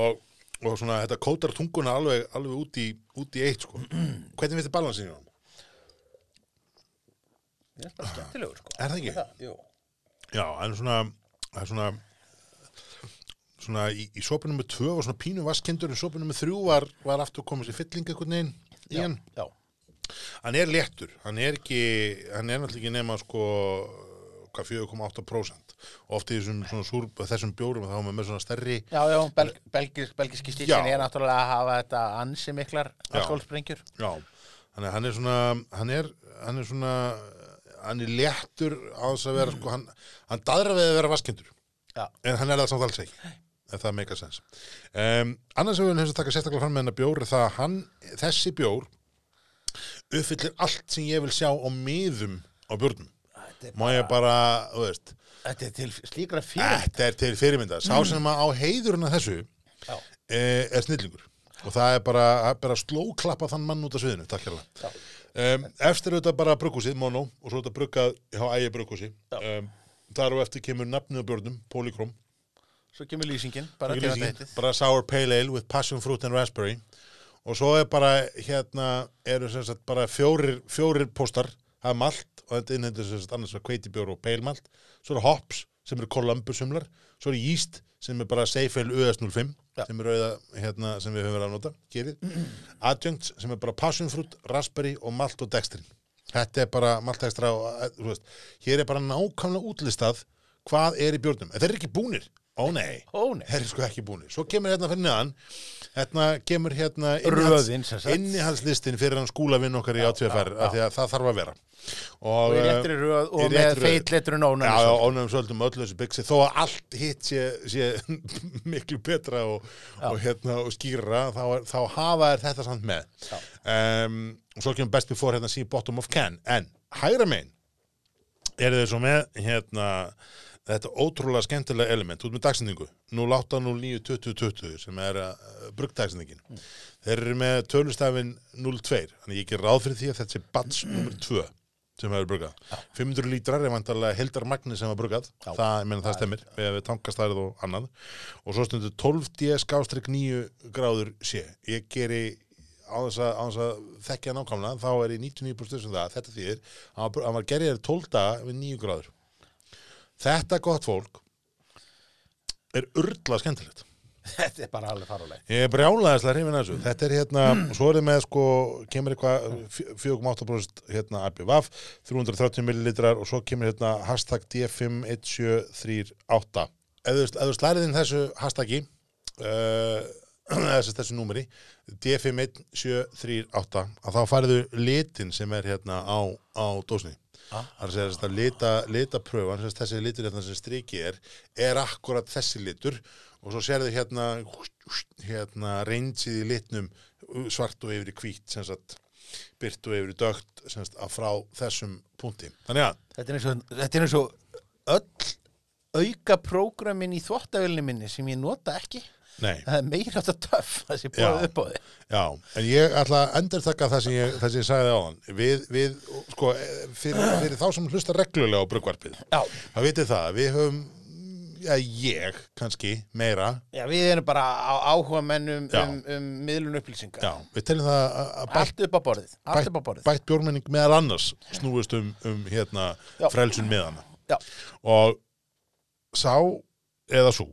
og, og svona þetta kótar tunguna alveg, alveg út, í, út í eitt sko. hvernig finnst þið balansin í honum? ég er bara skemmtilegur sko. Er það ekki? Jú. Já, en svona, það er svona svona í, í sopinu með tvö var svona pínu vaskindur en sopinu með þrjú var, var aftur komið sér fylling einhvern veginn í Já, hann já, hann er léttur, hann er ekki hann er náttúrulega ekki nema sko hvað 4,8% og oft í þessum, svona súr, þessum bjórum þá maður með svona stærri já, já Bel, belgisk, belgiski stílin er náttúrulega að hafa þetta ansi miklar alkoholsprengjur Já, þannig að hann er svona hann er, hann er svona hann er léttur á þess að vera sko, hann, hann dadra við að vera vaskindur. Já, en hann er það samt alls ekki. Ef það meika sens um, annars hefur hann hefst að taka sérstaklega fram með hennar bjór það að hann, þessi bjór uppfyllir allt sem ég vil sjá á miðum á er, má ég bara, þú veist? Þetta er til slíkra fyrir þetta er til fyrirmynda sá sem að á heiðurinn að þessu Já, e, er snillingur. Og það er bara, bara slóklappa þann mann út af sviðinu, takk hérlega. Um, eftir auðvitað bara bruggúsið, mono og svo þetta bruggað hjá ægi bruggúsi Já. um, þar og eftir kemur nafnið á bjórnum, Polychrome. Svo kemur lýsingin bara til lýsingin, bara sour pale ale with passion fruit and raspberry og svo er bara hérna eru sem sagt bara fjórir, fjórir póstar, það er malt og þetta innhendur sem sagt annars var kveitibjór og pale malt svo eru hops sem eru kolumbusumlar. Svo eru yeast sem er bara Seifel US05 Já. sem er auða hérna sem við höfum verið að nota, gerið adjuncts sem er bara passion fruit, raspberry og malt og dextrin. Þetta er bara maltextra og eh, þú veist, hér er bara nákvæmlega útlistað hvað er í bjórnum, en þeir eru ekki búnir ó nei, Ó, nei. þeir eru sko ekki búnir. Svo kemur hérna fyrir neðan. Hérna kemur hérna Röðin, sem sagt. innihaldslistin fyrir hann skúlavinn okkar í átvfr já. af því að það þarf að vera. Og í réttri röð og með feitletrun ónum Já, já, ónægum söldum öllu þessu byggsi þó að allt hitt sé, sé miklu betra og, og, hérna, og skýra þá, er, þá hafa er þetta samt með. Um, og svo kemur best before hérna see bottom of can. En hægra megin er þið svo með hérna þetta ótrúlega skemmtilega element. Út með dagsendingu 08092020 sem er uh, bruggdagsendingin þeir eru með tölustafin 02 þannig ég ger ráð fyrir því að þetta sé bats nummer 2 sem hefur bruggað. 500 lítrar er vantarlega heldar magni sem var bruggað. Já. það, ég meina það stemmir við við tankastærið og annað. Og svo stundur 12 ds gástrík 9 gráður sé ég geri á þess að, að þekkja nákvæmlega þá er ég 99% sem það þetta þýðir að hann var- hann var gerðið 12 daga við 9 gráður þetta gott fólk er urla skemmtilegt Þetta er bara alveg faruleg Ég er brjálaðislega hrifin að þessu. Þetta er hérna, svo er þið með sko, kemur eitthvað 4,8% hérna ABVF, 330 millilitrar og svo kemur hérna hashtag D51738. Ef þú, ef þú slærið inn þessu hashtagi, uh, þessu, þessu númeri, D51738, að þá fariðu litin sem er hérna á, á dósni. Er að að lita, litapröfan, þessi litur hérna sem striki er, er akkurat þessi litur og svo sérðu hérna, hérna reynsið í litnum svart og yfir í sagt, byrt og yfir í dögt, að frá þessum punkti. Þannig að, Þetta er eins og, þetta öll auka prógramin í þvottavilni minni sem ég nota ekki nei, það er meira átt að töff það sé búið upp á því já, en ég ætla að endur taka það sem ég, það sem ég sagði á hann. Við, við, sko, fyrir, fyrir þá sem hlusta reglulega á brugvarpið, það vitið það, við höfum, já, ég kannski meira, já við erum bara á, áhuga mennum um, um miðlun upplýsinga. Já, við teljum það að- bætt Allt upp á borðið, á borðið. bætt bjórmenning meðal annars snúist um, um hérna frelsun meðana Já. og sá eða svo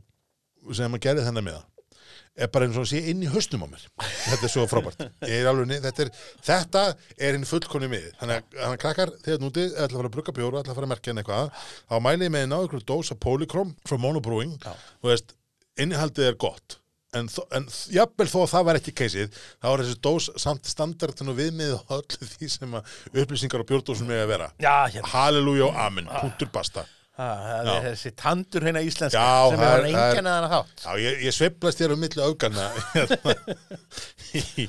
sem að gerði þennan meða er bara eins og sé inn í hausnum á mér. Þetta er svo frábært. Er alveg, þetta, er, þetta er hinn fullkonni mið þannig að að krakkar þegar núti ætla að fara að brugga bjóru, ætla að fara að merkja en eitthvað þá mæli ég með að ná ykkur dós af Polychrome frá Monobrewing þú veist, innihaldið er gott. En, en jafnvel þó að það var ekki keisið þá er þessi dós samt standardin og viðmið og öllu því sem upplýsingar á bjórdósum með að vera. Já, hérna. Halleluja og amen, punktur basta Það það er þessi tandur hérna íslenska Já, sem það er er- það er- enginn að þátt. Já, ég, ég sveiflast þér um milli auganna hérna, í,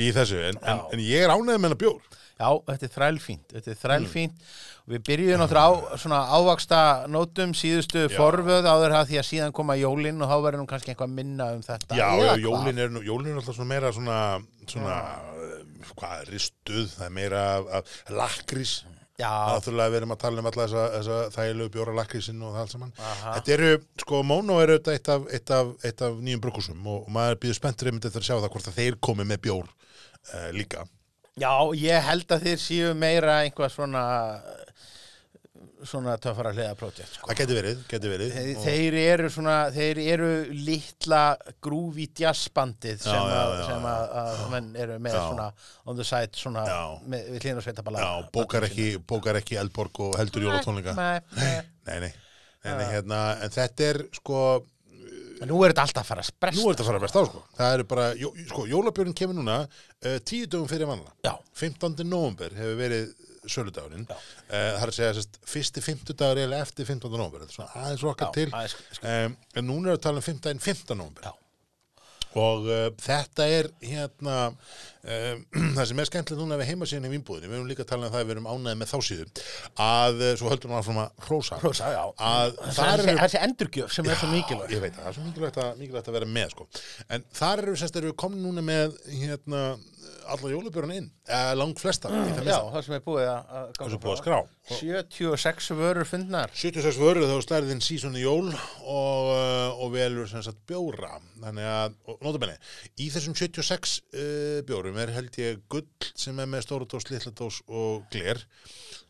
í þessu en, en, en ég er ánægð með hennar bjór. Já, þetta er þrælfínt, þetta er þrælfínt. Og við byrjuðum náttúrulega á svona ávaksta nótum síðustu Já. forvöð áður að því að síðan koma jólin og þá verður nú kannski eitthvað minna um þetta Já, já, hvað? jólin er, jólin er alltaf svona meira svona, svona hvað, ristuð, það er meira lakrís. Já, Náttúrulega við erum að tala um alla þessa, þessa þægilegu bjóra lakrísin og það allt saman. Aha. Þetta eru, sko, Mono er auðvitað eitt af, eitt af, eitt af nýjum brukusum og, og maður býður spenntur einmitt eftir að sjá það hvort að þeir komi með bjór uh, líka. Já, ég held að þeir séu meira einhvað svona svona töffara hliða projekt sko. Það geti verið, geti verið. Þeir, og- þeir eru svona, þeir eru litla grúfi jazzbandið sem, Já, já, að, sem að, að menn eru með Já. svona on the side svona með, við hlýna sveitaballa Já, bókar ekki, bókar ekki Eldborg og heldur jólatónleika. Nei, nei. Nei, hérna, en þetta er sko, En Nú er þetta alltaf að fara að spresta. Nú er þetta að fara að besta á sko. Það eru bara, jó, sko, jólabjörn kemur núna uh, tíu dögum fyrir vanlega Já, 15. november hefur verið söludagurinn uh, Það er að segja, sérst, fyrsti 50 dagur eða eftir 15. november er aðeins okkar Já, til um, En núna er að tala um 15. 15. november Já. Og uh, þetta er hérna um, það sem er skemmtilegt núna við heimasíðan í Vínbúðinni, við erum líka að tala um það að við erum ánæði með þá síðu að, uh, svo höldum við að hrósa, Hrósa, já. að það þar er þessi endurgjöf sem er svo mikilvæg ég veit það, það er svo mikilvægt að, mikilvægt að vera með sko. en þar eru eru komin núna með hérna, alla jólubjörn inn? Eða langt flesta það Já, það sem er búið að, að það er búið að skrá. 76 vörur fundnar. 76 vörur þá slærið inn sísoni jól og, uh, og velur sem sagt bjóra. Þannig að, notabenni í þessum 76 uh, bjórum er held ég gull sem er með stórudós, litladós og gler.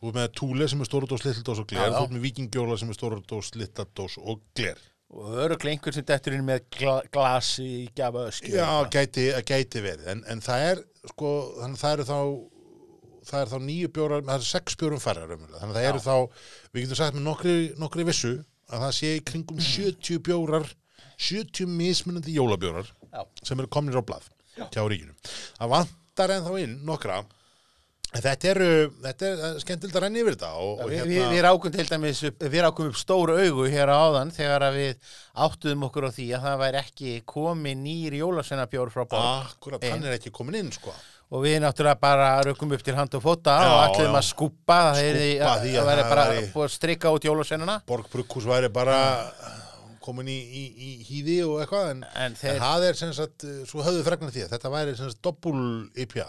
Þú ert með túle sem er stórudós, litladós og gler. Já, þú ert með vikingjóla sem er stórudós, litladós og gler og öruglega einhver sem dettur inn með gla glas í gjafa öskju Já, gæti, gæti verið, en, en það er sko, þannig að það eru þá það er þá nýju bjórar, það er sex bjórum færra raunverulega, þannig að það eru þá við getum sagt með nokkri, nokkri vissu að það sé í kringum 70 bjórar 70 mismunandi jólabjórar Já. sem eru komnir á blað hjá ríkinu. Það vantar ennþá inn nokkra en þetta eru, þetta er skemmtilegt að renna yfir þetta og, og Við, við, við rákum til dæmis upp, við rákum upp stóru augu hér áðan þegar að við áttuðum okkur á því að það væri ekki komið nýr jólasveinabjór frá borg akkurat, hann er ekki komin inn sko. og við náttúrulega bara rökum upp til hand og fóta Já, og já. að skúpa það væri bara búið að strika út jólasveinana Borg Brukkús væri bara komin í, í, í hýði og eitthvað en, En en, þeir- það er sem sagt, uh, svo höfðu fregnar því að þetta væri sem sagt doppul IPA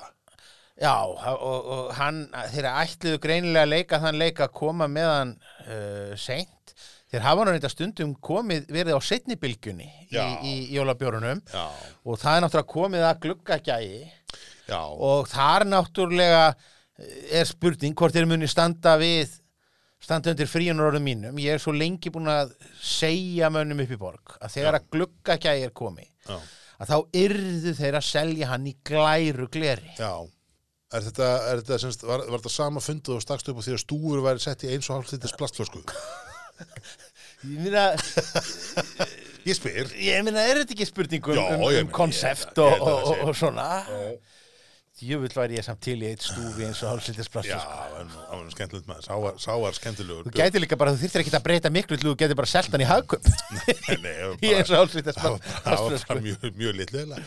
Já, og, og hann, þeirra ætluðu greinilega að leika þann leika að koma með hann uh, seint. Þeir hafa nú reynda stundum komið, verið á setnibilgjunni í, Já. í, jólabjórunum Já, og það er náttúrulega komið að gluggagægi já, og þar náttúrulega eh, er spurning hvort þeir muni standa við standa undir fríunarorðum mínum. Ég er svo lengi búin að segja mönnum upp í borg að þegar að gluggagægi er komið já, að þá yrðu þeir að selja hann í glæru gleri. já. Er þetta, er þetta sem sagt, var, var þetta sama fundið og stakst upp á því að stúfur væri sett í eins og hálf litis plastflösku? Ég meina, Ég spyr. ég meina, er þetta ekki spurning um, Já, um, um konsept og, og, og, og svona? Jöfull væri ég samt til í eitt stúfi eins og hálfslitis Já, það var skemmtilegt maður, sá var, sá var skemmtilegur. Þú gæti líka bara, þú þyrftir ekki að breyta miklu þú gæti bara selt hann í hagköp í eins og hálfslitis það var- plastus. bara mjög, mjög litlega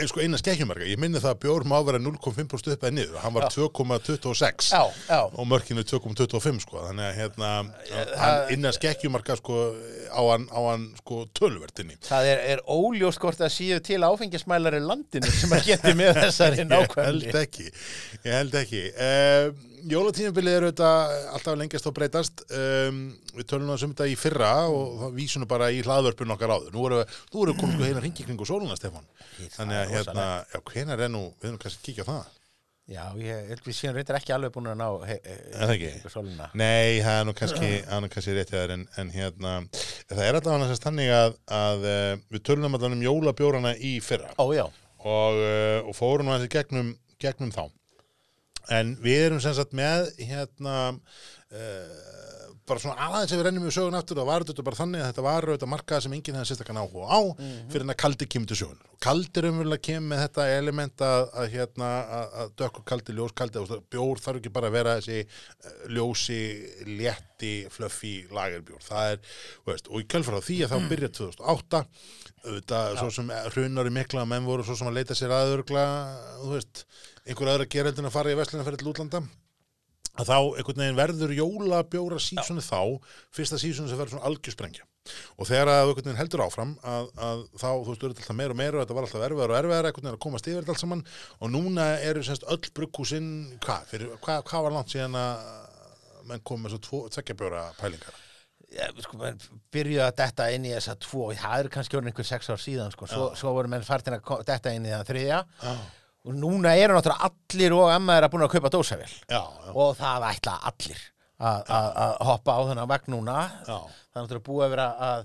en sko eina skekkjumarka, ég minni það að bjór má vera 0,5% upp eða niður, hann var 2,26 Já, já. og mörkinu 2,25 sko, þannig að hérna hann innan skekkjumarka sko á hann, hann sko tölvertinni Það er, er óljós hvort að síðu til áfengismælari að held ekki. Ég held ekki. Uh, jólatímabilið eru þetta alltaf lengjast og breytast. Um, við tölum það sem þetta í fyrra og það vísum nú bara í hlaðvörpun okkar áður. Nú erum við, við komin sko heina ringi kringu sóluna Stefán. Þannig að hérna, já, hvenar er nú við erum kannski að kíkja á það. Já, ég held við síðan reyndar ekki alveg búin að ná he, sólina. Nei, það er nú kannski, rétt hjá þér en, en hérna, það er alltaf annars þannig að, að uh, við tölum alltaf um jólabjórana í fyrra. Ó, já. Og, uh, og fórum nú í gegnum, gegnum þá. En við erum sem sagt með hérna uh, bara svona aðeins ef við rennum við sögun aftur og var þetta bara þannig að þetta var auðvitað markað sem enginn hefði sérstaklega áhuga á fyrir en að kaldi kemur til sögun og kaldi raunverulega kemur með þetta element að, að hérna að, að dökkur kaldi, ljós kaldi bjór þarf ekki bara að vera þessi uh, ljósi, létti, fluffi lagerbjór, það er veist, og í kjölfara því að þá byrja 2008 auðvitað, svo sem hrunar í mikla menn voru svo sem að leita sér aðurgla einhver aðra geraldin að fara í til útlanda að þá einhvern veginn verður jólabjóra sísoni þá, fyrsta sísoni sem verður svona algjörsprengja. Og þegar að einhvern veginn heldur áfram að, að þá, þú veist, verður alltaf meira og meira og þetta var alltaf erfiðar og erfiðar einhvern veginn að komast yfir þetta allt saman. Og núna eru semst öll brugghúsinn hvað, hvað, hvað var langt síðan að menn kom með svo tvo, tveggjabjóra pælingar? Já, sko, menn byrjuðu að detta inn í þessa tvo, það eru kannski orðin einhver sex ár síðan, sko, svo, svo voru menn fartin að detta inn í það þriðja og núna eru náttúrulega allir og emmaður að búin að kaupa dósavél. Já, já, og það ætla allir að hoppa á þennan vagn núna. Já. það er náttúrulega búið að vera að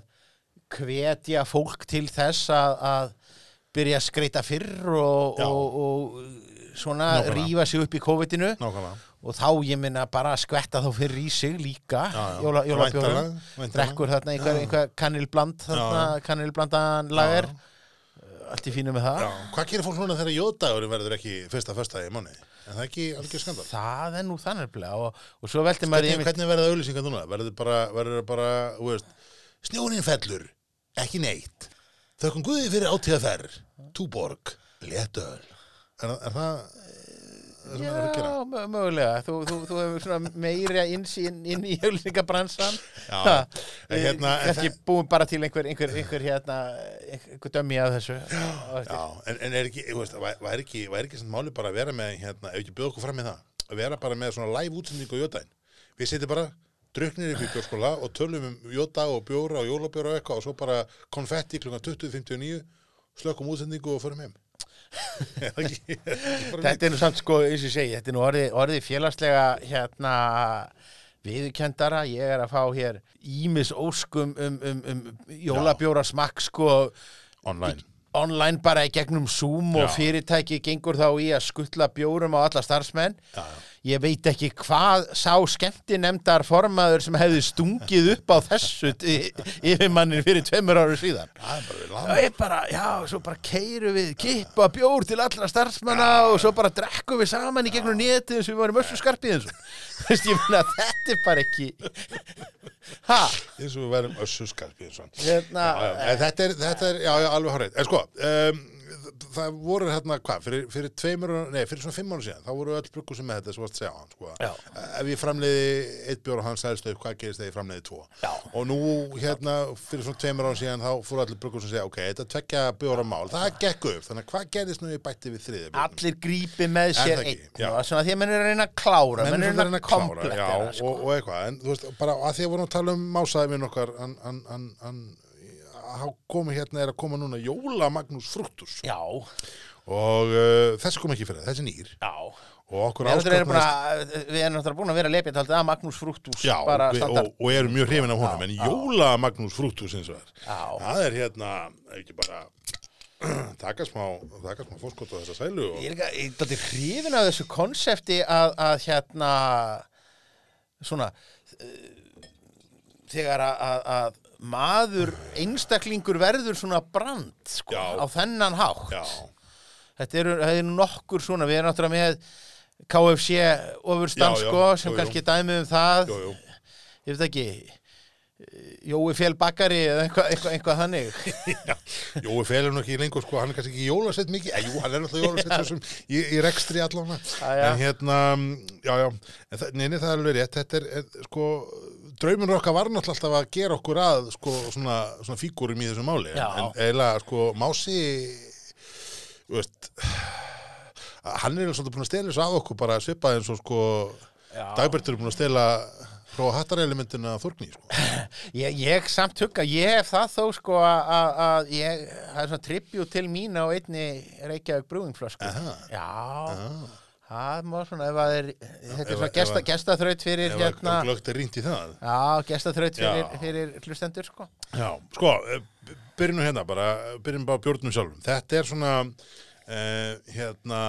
hvetja fólk til þess að, að byrja að skreita fyrr og, Já. og, og svona Nákvæmlega. rífa sig upp í COVID-inu. Og þá ég minna bara að skvetta þá fyrir í sig líka. Já, já. jóla, jólabjórum Væntanlega, væntanlega. drekkur þarna einhver, einhver kannilbland þarna, kannilblandan lager allt í fínu með það Já, hvað gerir fólk núna þegar jóðdagurinn verður ekki fyrsta föstudagi í mánu? En það er ekki algjör skandal? það er nú þannig og, og svo velti maður Hvernig, hvernig verða auðlýsingar núna? Verður bara, verður bara, þú veist, snjónin fellur, ekki neitt. Þökkum guði fyrir átíðaferð, túborg, léttöl. Er, er það, er það að gera? Já, mö- mögulega, þú, þú, þú hefur svona meira innsýn inn í hjálpingabransan Já, en hérna, Ekki búin bara til einhver, einhver, einhver hérna, einhver dömmi af þessu Á eftir. Já, en, en er ekki, veist, væ- væri ekki, væri ekki sem máli bara að vera með, hérna, ef ekki bjóða okkur fram með það, að vera bara með svona live útsendingu á jódaginn. Við setjum bara druknir upp í bjórskóla og tölum um jódag og bjóra og jólabjóra og eitthvað og svo bara konfetti klukkan 20.59, slökkum útsendingu og förum heim. Þetta er nú samt sko, eins og segi, þetta er nú orðið, orðið félagslega hérna viðurkendara, ég er að fá hér ímis óskum um, um, um jólabjóra smakk sko online? online bara í gegnum Zoom og Já. fyrirtæki gengur þá í að skuttla bjórum á alla starfsmenn Já, já. Ég veit ekki hvað sá skemmtinemdar formaður sem hefði stungið upp á þessu yfir mannin fyrir tveimur ára síðan. Það er bara já, svo bara keiru við kippa bjór til allra starfsmanna og svo bara drekkum við saman í gegnum eins og við varum össu skarpið eins og Veist, ég finna að þetta er bara ekki Ha, eins og við verðum össu skarpið hérna Já, já, en þetta er, þetta er, já, já, alveg horrið. En sko, um, það voru hérna, hvað, fyrir, fyrir tveimur, nei, fyrir svona fimm ára síðan, þá voru öll bruggu sem með þetta, svo varst að segja á hann, sko. Já. Ef ég framleiði eitt bjór og hann sæðist upp, hvað gerist þegar ég framleiði tvo? Já. Og nú, hérna, fyrir svona tveimur ára síðan, þá fóru allir bruggu sem segja, ok, þetta tvekja bjóra mál, það gekk upp, þannig að hvað gerist nú í bætti við þriðja bjórnum? allir grípi með sér einn því að menn að reyna að klára menn menn að að reyna að komplettera sko. Komi hérna er að koma núna Jóla Magnús Frúktus já, og uh, þessi kom ekki fyrir þessi nýr. Já. Og okkur áskapnast að- við erum náttúrulega búin að vera taldið að Magnús Frúktús Já, standart og, og erum mjög hrifin af honum Já, en já. Jóla Magnús Frúktus eins og það Já. það er hérna, ekki bara taka smá, taka smá fórskot á þessa sælu og, Ég er er dálítið hrifin af þessu konsepti að, að hérna svona uh, þegar að, að, að maður einstaklingur verður svona brand sko, á þennan hátt. Já, þetta eru, eru nokkur svona við erum náttúrulega með KFC já, sko, sem jú, kannski dæmið um það. Jú, jú. Ég veit ekki Jói Fél Bakari eða eitthvað, eitthvað, eitthvað þannig. Jói Fel er nú ekki lengur sko, hann er kannski ekki jólasett mikið, eh, jú, hann er náttúrulega jólasett sem, í, í rekstri já. en hérna, já, já. En það, neini, það er alveg rétt, þetta er, er sko, draumunur okkar var náttúrulega alltaf að gera okkur að, sko, svona, svona fígúrum í þessu máli, Já. en, eiginlega, sko, Mási veist hann er svolítið búin að stela þessu af okkur bara svipað eins og sko Já. Dagbert er búin að stela frá hattarelementina Þorgný, sko Ég, ég samt hugga, ég hef það þó sko að- að að ég, það er svona tribut til mín á einni Reykjavík brúingflösku. Aha. Það má svona, ef að er, þetta ef er svona ef gestaþraut fyrir ef hérna, að glögt er rýnt í það já, gestaþraut fyrir, fyrir hlustendur, sko. Já, sko, eh, byrjum hérna bara, byrjum bara bjórnum sjálfum. Þetta er svona, uh, hérna,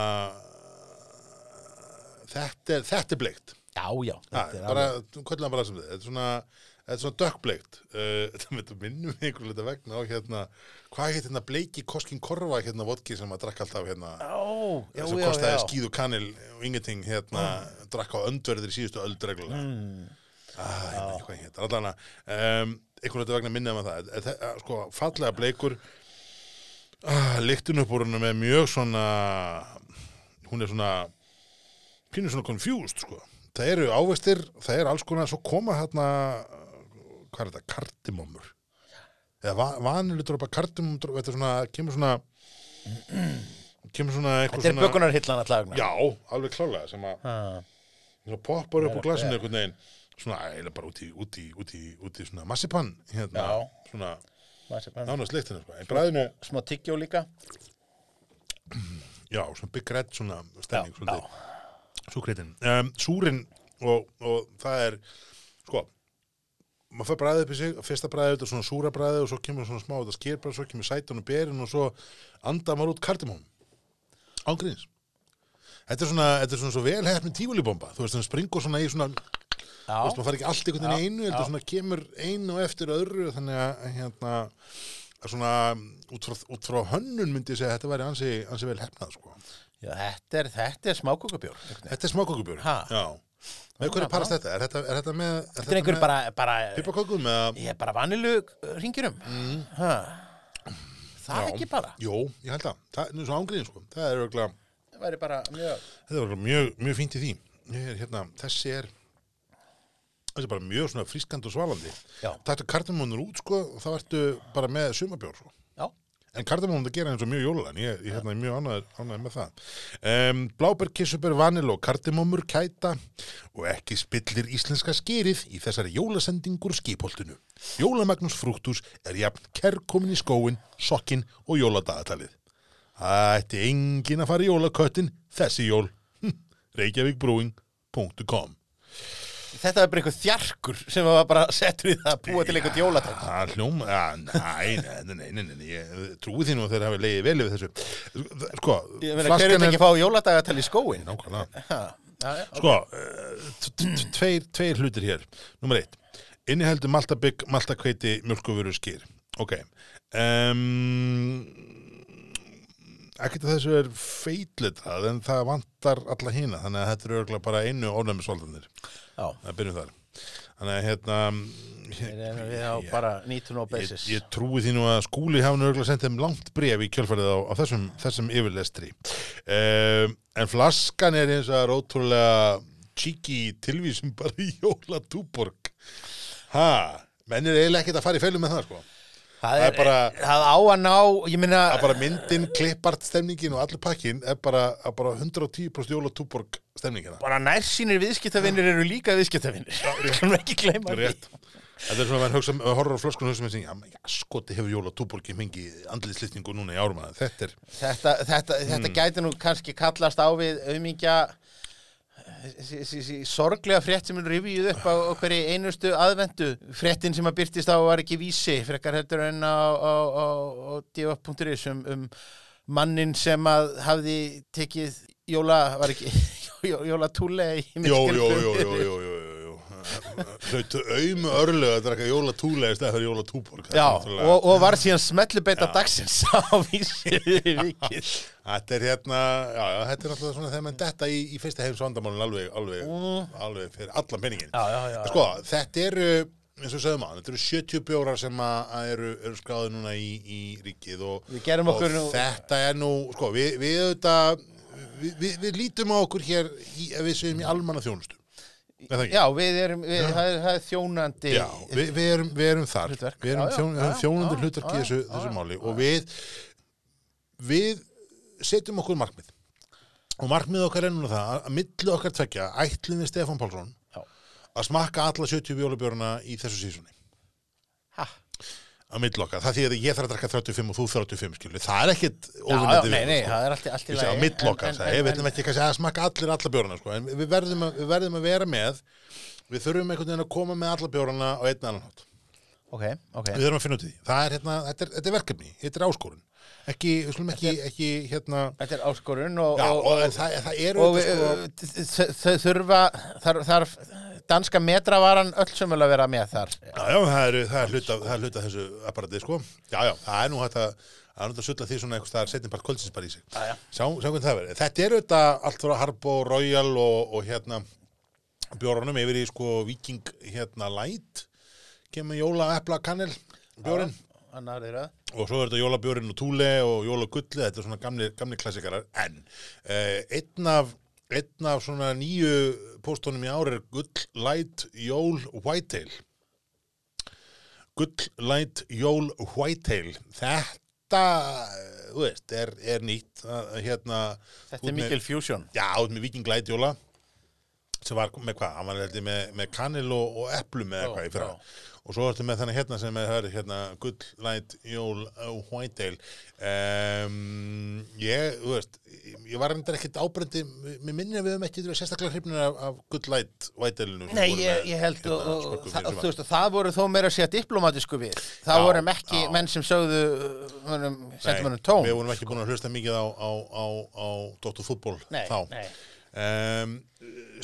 þetta er, þetta er bleikt. Já, já. Þetta er bara, alveg- kvöldlega bara sem þið. Þetta er svona, þetta er svona dökkbleikt. Uh, þetta minnum við einhverju lita vegna á hérna, hvað heit hérna bleiki koskin korfa hérna vodki sem að drakk alltaf hérna, Já, já, sem já, kostaði já. skíð og kanil og ingenting hérna, drakk á öndverðir í síðustu öld reglulega. Mm. Ah, ég veit ekki hvað ég heitir, allan að um, einhvern veginn vegna minnaði maður það, það, það sko, fallega bleikur ah, lyktun upp úr hennu með mjög svona hún er svona pínur svona confused sko. það eru ávestir, það er alls konar svo koma hérna hvað er þetta, kardimómur eða va vaniludrópa kardimómur þetta er svona, kemur svona kemur svona eitthvað Þetta er svona bökunarhillan að tlagna. já, alveg klálega sem að. Svo poppar upp úr glasinu ber. einhvern veginn svona eiginlega bara út í, út í, út í, út í svona massipann hérna, Já. svona nánast leiktinu sko. en bræðinu, Smá tyggjó líka. já, svona red svona stemning, Já, svolítið súkreitin, um, súrin og, og það er sko maður fær bræðið upp í sig, fyrsta bræðið þetta er svona súra bræðið og svo kemur svona smá þetta sker bara, svo kemur sætan og berin og svo anda maður út kardimón ángríns Þetta er svona, þetta er svona svo vel hefn tífulibomba, þú veist, það springur svona í svona Já. þú veist, maður fari ekki allt einhvern veginn einu, þetta svona kemur einu og eftir öðru, þannig að hérna, að svona út frá, út frá hönnun myndi ég segja að þetta væri ansi, ansi vel hefnað, sko. Já, þetta er, er smákukabjór. Þetta er smákokubjóri. Ha? Já. Með hverju parast þetta? Er þetta, er þetta með, er Þetta er einhver bara, bara, pipakökum eða? ég er bara vanilu ringirum. Mm. Það er ekki bara. Jó, ég held að. Það er svo ángriðin, sko. Það er örgulega, Það væri bara mjög... þetta er mjög, mjög fínt í því. Er hérna, þessi er, þessi er bara mjög svona frískand og svalandi. Já. Þetta kardamónur út, sko, og þá ertu bara með sumabjór, sko. En kardamónum það gera eins og mjög jólaðan, ég, ég hérna, er mjög ánæður með það. Um, Bláber, kissubur, vanil og kardamómur kæta og ekki spillir íslenska skerið í þessari jólasendingur skipholtinu. Jólamagnus frúktús er jafn kerkomin í skóin, sokkin og jóladagatalið. Það ætti engin að fara í jólaköttin þessi jól. Reykjavíkbrúing.com Þetta er bara einhver þjarkur sem var bara settur í það að búa til einhvern jólatæk. Það hljóma, næ, nei, nei, nei, ég trúi því nú að þeir hafi leiðið vel yfir þessu. Sko, Ég meina, hver er ekki fá jóladagatal í skóin? Nákvæmlega. Sko, eh, tveir, hlutir hér. Númer eitt. Inniheldur maltabygg, maltakveiti, mjölkuvöru skýr. Ok. Ekkert að þessu er feitlitað en það vantar alla hína þannig að þetta eru örgulega bara einu ónæmisvaldanir. Það byrjum þar. Þannig að hérna... Erum við á bara need to know Ég, basis. ég trúi því nú að skúli hafa nú örgulega sendið þeim langt bref í kjölfarið á, á þessum, þessum yfirlestri. Um, en flaskan er eins og ótrúlega cheeky tilvísum bara í jóla túborg. Ha, menn er eiginlega ekkert að fara í fælum með það, sko. Það er bara- það á að ná, ég meina, Það er bara myndin, klippart stemningin og allur pakkin er bara, bara 110% jóla túborg stemningina. bara nærsýnir viðskiptavinnir eru líka viðskiptavinnir. Við kanum ekki gleyma því. Þetta er svona að menn hugsa, horror á flöskunum hugsa með menn, já, skoti hefur jóla túborgi mingi andliðslýtningu núna í árum að þetta er, Þetta, þetta, Hmm. þetta gæti nú kannski kallast á við auðmingja sí, sorglega frétt sem er rifið upp á, hverju einustu aðvendu fréttin sem að byrtist á var ekki vísi frekar heldur en á, á, á, á df.is um, um mannin sem að hafði tekið jóla, var ekki jólatúle í Jó, Hlautu auðmu örlög að draka jóla túlega í stæð fyrir jóla túborg. Já, og, og var síðan smellubeita dagsins á vísi vikið Þetta er hérna, já, já, þetta er náttúrulega svona þegar mann detta í, í fyrsta heims vandamálun alveg, alveg, alveg fyrir allan penningin. Já, já. Sko, þetta eru, eins og sögum á, þetta eru 70 bjórar sem að að eru, eru skráði núna í, í ríkið og, og nú- þetta er nú, sko, við, við auðvitað, við, við, við lítum á okkur hér í, við segjum í almanna þjónustu. Já, við erum, við, það, er, það er þjónandi Já, við, við, erum, við erum þar. Hlutverk. við erum Já, já, þjón, já, já, já, hlutverk í já, þessu, já, þessu já, máli. Já. og við við setjum okkur markmið. Og markmið okkar er núna það að- milli okkar tvekja ætlum við Stefán Pálsson Já. að smakka alla 70 bjólubjörna í þessu sísunni Milli okkar, það því að ég þarf að drakka 35 og þú 35 skilur, það er ekkit óvinnandi við, nei, sko. það er allt, allt í lagi. en- ég. en- veitum ekki kannski að smakka allir alla bjórana sko, en við verðum, að, við verðum að vera með við þurfum einhvern veginn að koma með alla bjórana á einn annan hátt. Ok, ok. Við þurfum að finna út í því, það er, hérna, þetta, er, þetta er verkefni. Þetta er áskorun, ekki, skulum ekki, ekki hérna, Þetta er áskorun og, já, og, og, en það, það er og sko, uh, þau- þurfa þarf, þarf danska metravaran öll sömul að vera með þar Já, já, það er, það er hluta, það er hluta þessu apparatið, sko. Já, já, það er nú hægt að, það er nú að sulla því svona einhvers staðar setjum bara kvöldsins bara í sig. Já, já. Sjá, sjá hvernig það verður. Þetta er auðvitað allt frá Harbo, Royal og, og hérna bjórunum yfir í sko Viking hérna Light, kemur jóla epla kannel bjórinn Annar þeirra. Og svo er þetta jólabjórinn og túle og jólagulli, þetta er svona gamli, gamli klassikarar, en eh, einn af einn af svona nýju póstónum í ár er gull, light, jól, whitetail. Gull, light, jól, whitetail. Þetta, eh, þú veist, er, er nýtt. Hérna, Þetta er mikil fusion. Já, út með Viking Light jóla sem var með hvað, hann var með, með kanil og, og eplum eða eitthvað í fyrra. Og svo ertu með þennan hérna sem það er hérna Good Light Jól uh, Whitetail um, ég, þú veist ég var reyndar ekkert ábrendi mér minni að við höfum ekki sérstaklega hrifnir af, af Good Light Whitetailinu sem Nei, ég, ég held hérna, og, og, það, þú veist, það voru þó meira að segja diplomatísku við það Já, voru ekki já. menn sem sögðu var. sendum mönnum Nei, tóm við vorum ekki búin að hlusta mikið á, á, á, á Dóttur fútból þá nei. Um,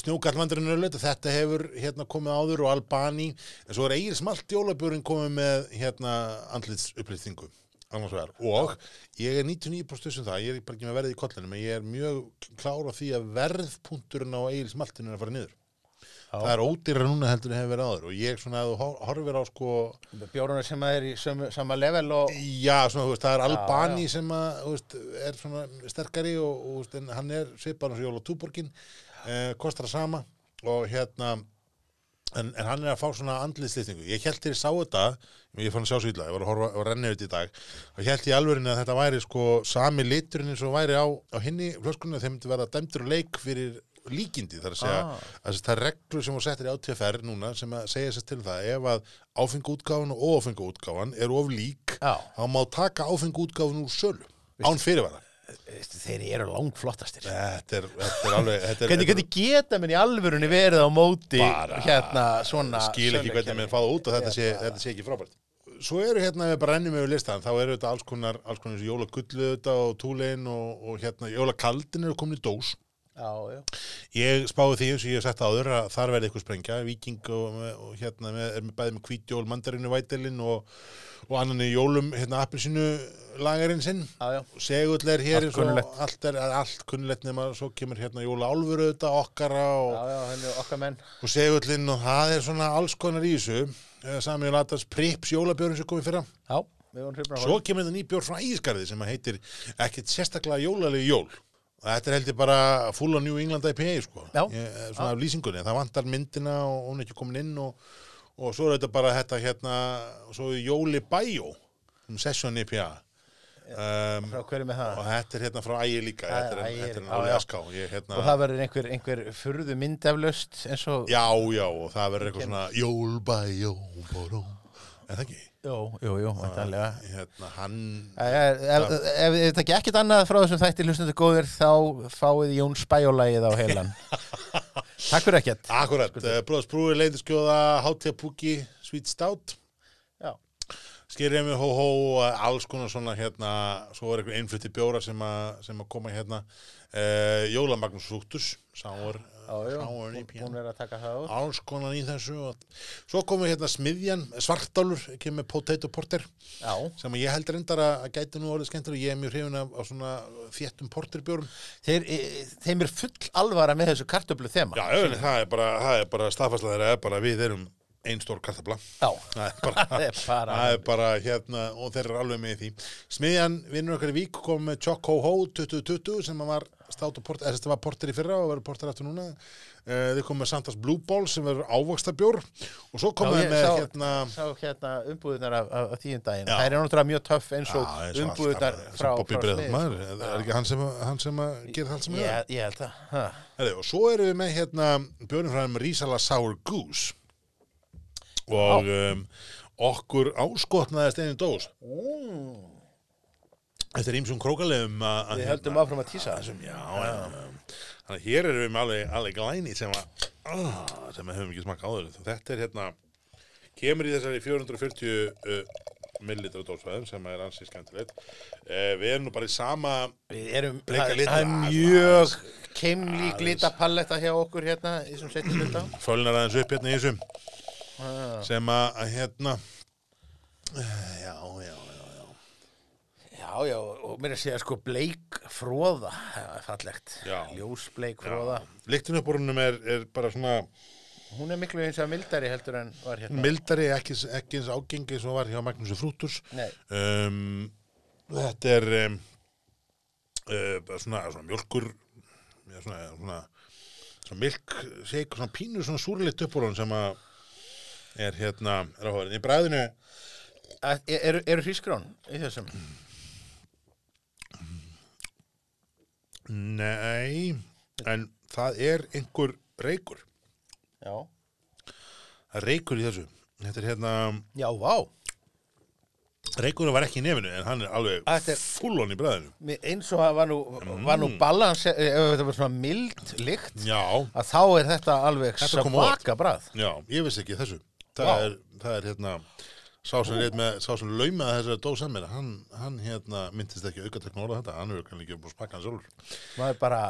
Snjókallvandurinn er löt þetta hefur hérna komið áður og Albani en svo er Egil Smalt jólabjörn komið með hérna andlits upplýstingu annars vegar. Og ég er 99% um það, ég er bara ekki með verðið í kollinum en ég er mjög klár á því að verðpunkturinn á Egil Smaltinu er að fara niður það er ódýra núna heldur en hefur verið áður. Og ég svona að þú hor- horfir á sko bjórunum sem er í sömu, sama level og Já, svona, veist, það er Albani já. sem að, veist, er svona sterkari og, og hann er svipar hans Jóla Túborgin, eh, kostar það sama. Og hérna en, en hann er að fá svona andliðslýstingu ég held til ég sá þetta, ég fann að sjá svo illa ég var að horfa og renni auðvitað í dag og held í alvörinni að þetta væri sko sami liturinn eins og væri á, á hinni flöskunni þeim myndi verða dæmdur og leik fyrir líkindi þar að segja Ah. að það er reglur sem var settir í átíðferð núna sem að segja sér til það ef að áfengu útgáfan og óáfengu útgáfan er of lík Já. þá má taka áfengu útgáfan úr sölu án fyrirvara. Veistu, þeir eru langflottastir. Þetta er, þetta er alveg þetta er, hvernig, geta menn í alvörunni verið á móti Bara- hérna svona skil ekki hvernig með fáða út og þetta sé, þetta sé ekki frábært. Svo eru hérna, við bara rennum yfir listan þá eru þetta alls konar, alls konar jólagullu þetta og túlein og, og hérna jólakaldin eru komin í dós já, já. Ég spáði því eins og ég hef sett áður að þar verði eitthvað sprengja, viking og, og hérna með, er með bæði með hvítjól, mandarinu, vætelin og, og annan í jólum, hérna appelsinu lagarinn sinn. Segull er hér Allt kunnuglegt. allt er allt kunnulegt nema svo kemur hérna jóla álfur auðvitað okkara og, já, henni okkar menn og segullinn og það er svona alls konar í þessu. Eh, Sami og Latas Prips jólabjörn sem komið fyrra. já, við vorum hrifna Svo kemur þetta ný bjórn frá Ægisgarði sem að heitir ekkert sérstaklega jólalegi jól. Og þetta er heldur bara full of New England IPA sko. Ég, svona af lýsingunni. Það vantar myndina og hún er ekki komin inn og, og svo er þetta bara þetta hérna, svo Jóli Bæjó um Session IPA. Um, frá hverju með það og þetta er hérna frá Ægi líka. Er Þetta er, náli já. aská. Hérna, og það verður einhver, einhver furðu myndaflöst eins og Já, já, og það verður eitthvað svona Jól Bæjó. En það ekki? Jú, jú, jú, væntanlega. Hérna, hann... Ef, þið takk ekkert annað frá þessum þætti hlustundu góðir þá fáið Jón Spæjólægið á heilan Takk fyrir ekkert. Akkurat, uh, Bróðs Brúi, Leiðiskjóða, Hátíða Púki, Sweet Stout. Já, Skýrið með hó hó, uh, alls konar svona hérna, svo er einhver einflutti bjóra sem, að- sem að koma hérna. Uh, Jóla Magnús Súktus Sáur, sáur í hún að taka það út. Alls konar í þessu og svo komum hérna smiðjan, svartálur kemur Potato Porter Já, sem ég held reyndar að gæti nú orðið skemmtilega ég er mjög hrifin af, af svona þéttum porterbjórum. Þeir, e, þeim er full alvara með þessu kartöflu þema. Já, öðvunni, það er bara, bara staðfærslega þeirra bara við erum ein stór kartabla það er bara, Það bara- það er bara hérna og þeir eru alveg með því. Smiðjan, vinnur okkar í Vík kom með Choc Ho Ho 2020 sem var stát og porter, eða sem var porter í fyrra og verður porter eftir núna. Uh, þið komum með Santas Blue Ball sem verður ávaxtabjór og svo við ég með sá- hérna hérna umbúðunar af, af, af tíðum daginn. Það er náttúrulega mjög töff eins og umbúðunar frá, frá Smith. maður, er ekki hann sem, hann sem að gera það sem Ég, held að og svo erum við með hérna björnum frá þeim Rísala Sour Goose og, um, okkur áskotnaðist einu dós. Mm. eftir ímsum krókalegum Við hérna- höldum áfram að tísa. þessum, já, já. Þannig að hér erum við með alveg, alveg glæni sem að ah, sem við höfum ekki smakað áður. Þetta er hérna kemur í þessari 440 uh, millilitra dósvæðum sem er ansið skemmtilegt. Uh, við erum nú bara í sama Við erum, það er mjög keimlík litapalletta hjá okkur hérna í þessum setjum fölnar aðeins upp hérna í þessum Ah. sem að hérna eh, já, já, já, já. Já, já, og mér er að segja sko bleik fróða, það er fallegt. Ljós bleik fróða upp er, er bara svona Hún er miklu eins og mildari heldur en var hérna. mildari, ekki, ekki eins ágengi sem var hjá Magnúsi Frútus Nei, um, þetta er um, uh, svona, svona mjölkur svona, svona, svona milk shake, svona pínu svona súrleitt uppbúrun sem að er hérna, er áhugaðin í bræðinu eru er hrísgrón í þessum? nei, en það er einhver reykur. Já. Er reykur í þessu. Þetta er hérna, Já, vá, reykurinn var ekki í nefinu en hann er alveg er- fullon í bræðinu eins og það var nú, nú balans ef þetta var svona mild lykt að þá er þetta alveg svaka brað Já, ég vissi ekki þessu það, Vá. er, það er hérna sá sem, reyð með, sá sem laumaði þessari dósa mér hann, hann hérna myndist ekki aukatekna orða þetta hann er kannski búin að spaka hann sjálfur maður bara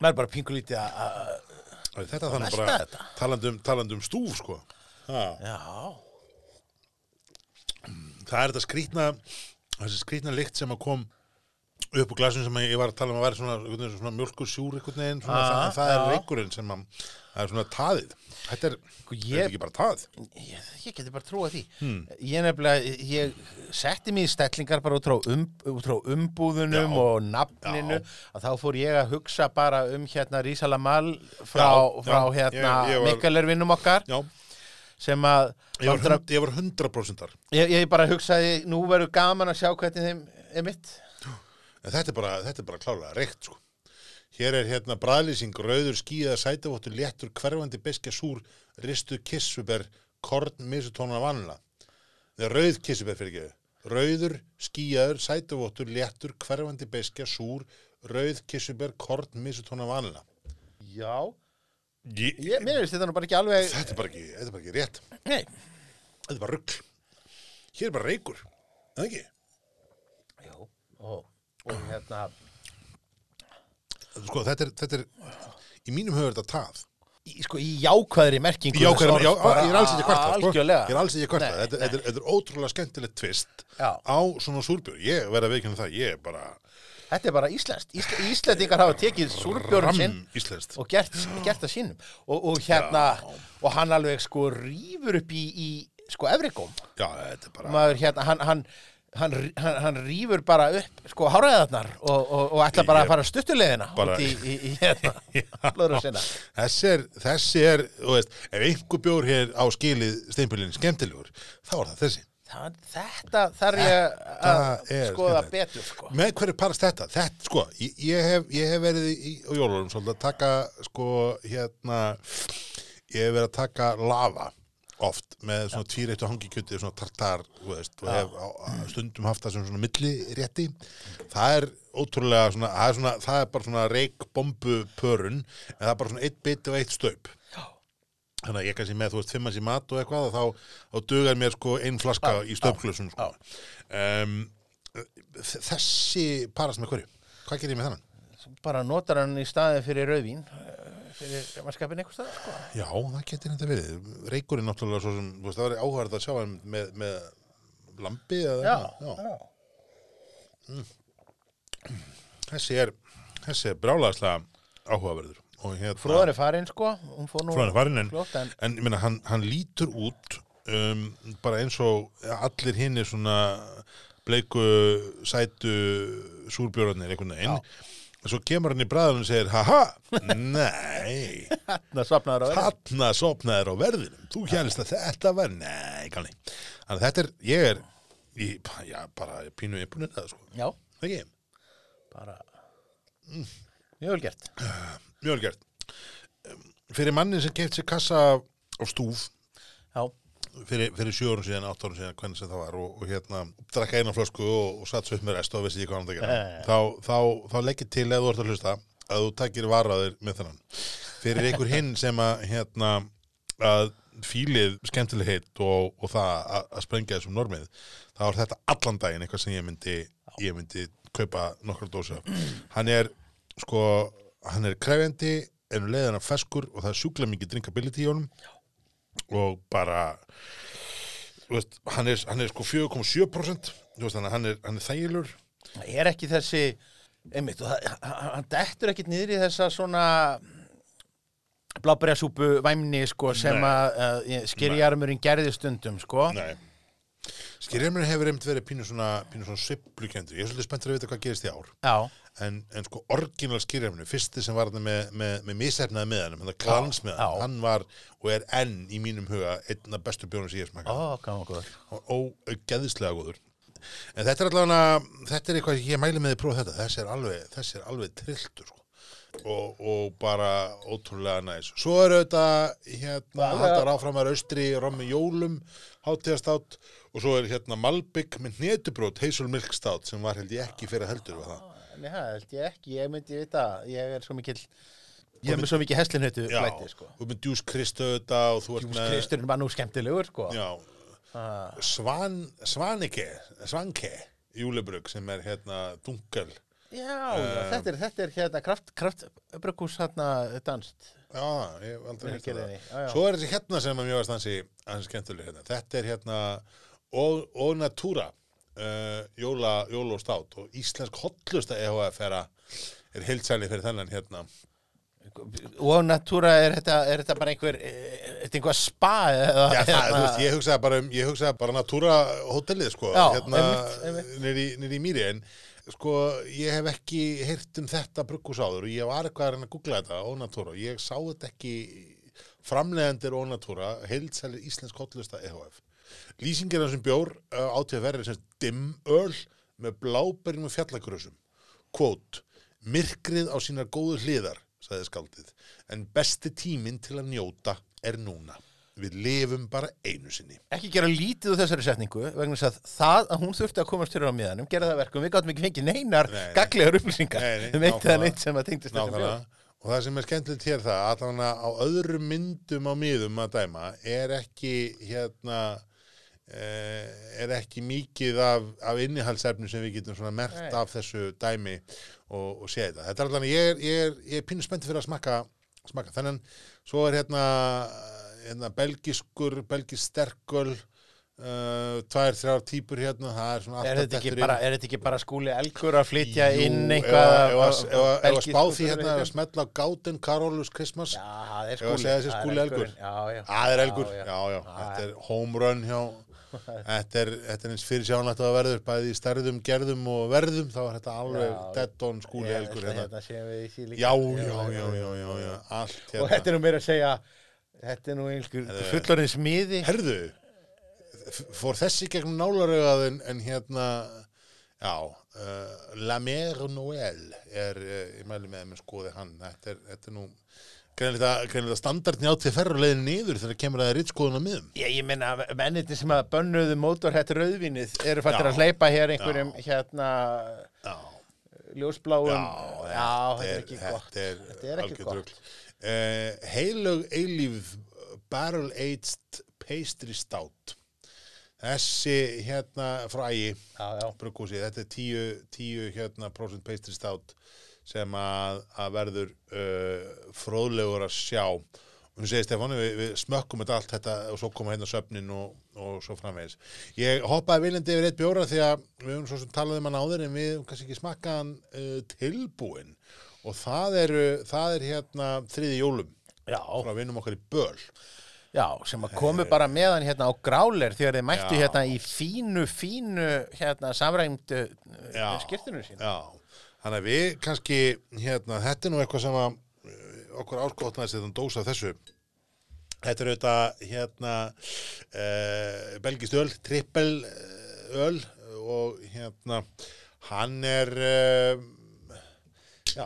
maður er bara pingulítið að þetta þannig bara þetta. talandi um, talandi um stúf sko það er þetta skrýtna þessi skrýtna lykt sem að kom upp úr glasinu sem ég var að tala um að vera svona, svona mjölkur sjúr einhvern veginn svona, Ah, það, það er já. reykurinn sem að er svona taðið. Þetta er, Sko, ég- er ekki bara tað ég, ég geti bara trúa því. Hmm. ég nefnilega, ég setti mig í stellingar bara út frá, um, út frá umbúðunum Já. og nafninu að þá fór ég að hugsa bara um hérna Rísala Mal frá, Já, frá já, hérna Mikkelervinnum okkar já, sem að ég var, Vandra- hund, ég var 100% ég, ég bara hugsaði, nú verður gaman að sjá hvernig þeim er mitt En þetta er bara, þetta er bara klálega reykt sko. Hér er hérna bræðlýsing, rauður, skíða, sætavóttur, léttur, hverfandi, beskja, súr, ristu, kissuber, korn, misutóna, vanla. Það er rauð kissuber fyrir ekki. Rauður, skíðaður, sætavóttur, léttur, hverfandi, beskja, súr, rauð, kissuber, korn, misutóna, vanla. já, Ég, mér finnst þetta nú bara ekki alveg þetta, er bara ekki, þetta er bara ekki rétt. nei, Þetta er bara rugl. Hér er bara reykur. Það ekki? já, og, og hérna Sko, þetta er, þetta er, í mínum höfur þetta tað. í, sko, í jákvæðri merkingu Já, já, bara ég er alls ekki að kvarta sko. Ég er alls ekki að kvarta Nei, þetta, þetta, þetta er ótrúlega skemmtilegt tvist Já. á svona súrbjörn Ég verð að veikina það, ég er bara Þetta er bara íslenskt. Ísl Íslendingar hafa tekið súrbjörn sinn íslenskt og gert, gert það sínum. Og, og hérna, og hann alveg sko rýfur upp í, í sko efrigóm. Já, þetta er bara Maður hérna, hann, hann, hann, hann, hann rýfur bara upp sko háræðarnar og, og, og ætla bara Ég- að fara stuttulegina bara- út í, í, í hérna, blöður sinna. Þessi er, þessi er, þú veist, ef einhver bjór hér á skilið steinpilin skemmtilegur, þá er það þessi Það, þetta þarf ég að er skoða skemmtilegt. betur sko. Með hverju parast þetta? Þetta, sko, ég, ég, hef, ég hef verið í, jólunum svolítið að taka, sko, hérna, ég hef verið að taka lava oft með svona tvíreitt og hangikjöti, svona tartar, þú veist, og hef á, á, stundum haft það sem svona millirétti. Það er ótrúlega svona, það er, svona, það er bara svona reikbombu pörun, en það er bara svona eitt biti og eitt staup. Þannig að ég kannski með, þú veist, fimmans í mat og eitthvað og þá, þá dugar mér sko ein flaska Já, í stöpklössun sko. Um, þessi parast með hverju? Hvað gerir ég með þennan? Bara notar hann í staðin fyrir rauðvín fyrir mannskapin einhvers stað sko. Já, það getur þetta verið. Reykurinn náttúrulega svo sem, veist, það var áhverð að sjá hann með, með lambi eða Já, eitthvað. já. Þessi er, þessi er brálaðslega áhugaverður. Hérna, Fróðan er farin sko Fróðan er farin en, en en meina, hann, hann lítur út um, bara eins og allir hinn er svona bleiku, sætu súrbjörnir einhvern veginn. Og svo kemur hann í bræðunum og segir, haha, nei, hérna sopnaður á verðinum. Þú hérlist að þetta var, nei, kanni. Þannig að þetta er, ég er, í, já, bara pínu yppunir það, sko. Já, Ekki, bara mjög vel gert mjög vel gert. Um, Fyrir mannin sem keft sér kassa á stúf, Já, fyrir, fyrir sjö árum síðan, átt árum síðan, hvernig sem það var og, og hérna, drakka eina flösku og, og satt svo upp með rest og vissi ekki hvað hann það gera. Eh. þá, þá, þá leggir til ef þú ert að hlusta að þú takir varaðir með þennan. Fyrir einhver hinn sem að hérna, að fílið skemmtileg heitt og, og það að, að sprengja þessum normið þá er þetta allan daginn eitthvað sem ég myndi ég myndi kaupa nokkra dósa hann er sko hann er krefjandi, ennum leiðan af feskur og það er sjúklega mikið drinkability í honum og bara veist, hann er, hann er sko 4,7% þú veist, þannig að hann er, er þægilur er ekki þessi einmitt, það, hann- dettur ekkit niður í þessa svona blábæriasúpu væmni sko sem Nei. að uh, skýrjarmurinn gerði stundum sko. Nei Skýrjumur hefur einmitt verið pínu svona, svona sviplukendur, ég er svolítið spenntur að vita hvað gerist í ár. Já, en, en sko orginal skýrjumur, fyrsti sem var með, með, með misefnaði með hann, glans með hann, var og er enn í mínum huga einn af bestu bjónum sem ég ó, smakað gaman góður ógeðislega góður. En þetta er allavega þetta er eitthvað ég mæli með því að prófa þetta. Þessi er alveg, er alveg trilltur sko. Og, og bara ótrúlega næs. Svo er hérna, Alveg- þetta er áfram að austri rommi jólum hátíðastátt og svo er hérna Malbygg með hnetubrót Hazelmilk stát sem var held ég ekki fyrir heldur var það. Nei, það held ég ekki, ég myndi vita ég er svo mikil ég er með svo mikið heslinhautu Já, flæti sko. ert með djús krist auðvitað og þú ert Jús með Kristurinn var nú skemmtilegur sko. Ah, Svan, Svanike Svanke júlebrugg sem er hérna dungal já, já, þetta er, þetta er hérna kraft, kraftbrökkús hérna danst Já, ég aldrei gerði það. já. Svo er þessi hérna sem að mjög varst hansi hans skemmtuleg hérna. Þetta er hérna O Natura uh, jóla, jóla og stát og Íslensk hotlusta EHF er, að- er heilsæli fyrir þennan hérna. og natúra er þetta, er þetta bara einhver eh, einhver spa eða Já, það, hérna- veist, ég hugsaði bara um, ég hugsaði bara Natura hotellið, sko, Já, hérna nýri, mýri, en sko, ég hef ekki heyrt um þetta brugghús áður og ég var eitthvað að reyna að googla þetta og ég sá þetta ekki framleiðandir O Natura, heilsæli Íslensk hotlusta EHF. Lýsingir af þessum bjór uh, átíð að verið sem dimmöl með bláberjum og fjallagrössum. Kvót, myrkrið á sínar góðu hliðar, sagði skaldið, en besti tíminn til að njóta er núna. Við lifum bara einu sinni. ekki gera lítið úr þessari setningu vegna þess að það að hún þurfti að komast fyrir á miðanum gera það verkum, við gáttum ekki fengið neinar Nei, nei. gaglegar upplýsingar um eitt eða neitt sem að tengdist þetta Nákvæmlega. Og það sem er skemmtilegt hér það, allavega á öðrum myndum á miðum að dæma, er ekki hérna, eh, er ekki mikið af, af innihaldsefni sem við getum svona mert Nei. af þessu dæmi og, og sé þetta. Þetta er allavega, ég er, ég er, ég er pínu spenntið fyrir að smakka, smakka. Þannig, svo er hérna, hérna belgiskur, belgis sterköl, uh, tvær, þrjár típur hérna, það er svona Er þetta, bara, er þetta ekki bara skúli elgur að flytja Jú, inn eitthvað belgísku spá því hérna að smetla Carolus Christmas Já, það er skúli. Elgur. Það er elgur, Já, já, þetta er home run hjá Þetta er, þetta er eins fyrir sjánlegt að verður bæði í stærðum, gerðum og verðum. Þá er þetta alveg Já. dead on skúli Ég elgur ætla hérna. hérna. Já, já, já, já, já, já, allt Og hérna. þetta er nú meira að segja Þetta er nú einhver er- fullorðin smiði. Herðu, fór þessi gegnum nálarögað en, hérna já, uh, La Mère Noël er, uh, ég mæli með að skoði hann, þetta er, þetta er nú greinlega standardni á til ferrulegin niður þegar kemur að það er rittskoðun á miðum. Ég, ég meina, menniti sem að bönnuðu mótorhætt rauðvinið eru fættir Já. að hleypa hér einhverjum hérna Já, ljósbláum. Já, þetta er ekki gott. Þetta er, Þetta er ekki gott. Uh, heilög eilíf barrel aged pastry stout. Þessi hérna Já, já, brugghúsi, þetta er 10, 10 hérna prosent pastry stout sem að, að verður uh, fróðlegur að sjá hún segir Stefáni, við, við smökkum þetta allt þetta og svo koma hérna söfnin og, og svo framvegis. Ég hoppaði viljandi yfir eitt bjóra því að við höfum svo sem talað um hann áður en við kannski ekki smakkaðan uh, tilbúin og það er, það er hérna þriði jólum já, frá vinnum okkar í böl. já, sem að komu bara meðan hérna á gráler þegar þeir mættu Já. hérna í fínu, fínu hérna samræmdu Já. skirtinu sín Já, þannig að við kannski, hérna, þetta er nú eitthvað sem að okkur áskotnaðist þetta dósa þessu. Þetta er auðvitað, hérna, uh, belgist öl, trippel uh, öl og hérna, hann er, uh, já,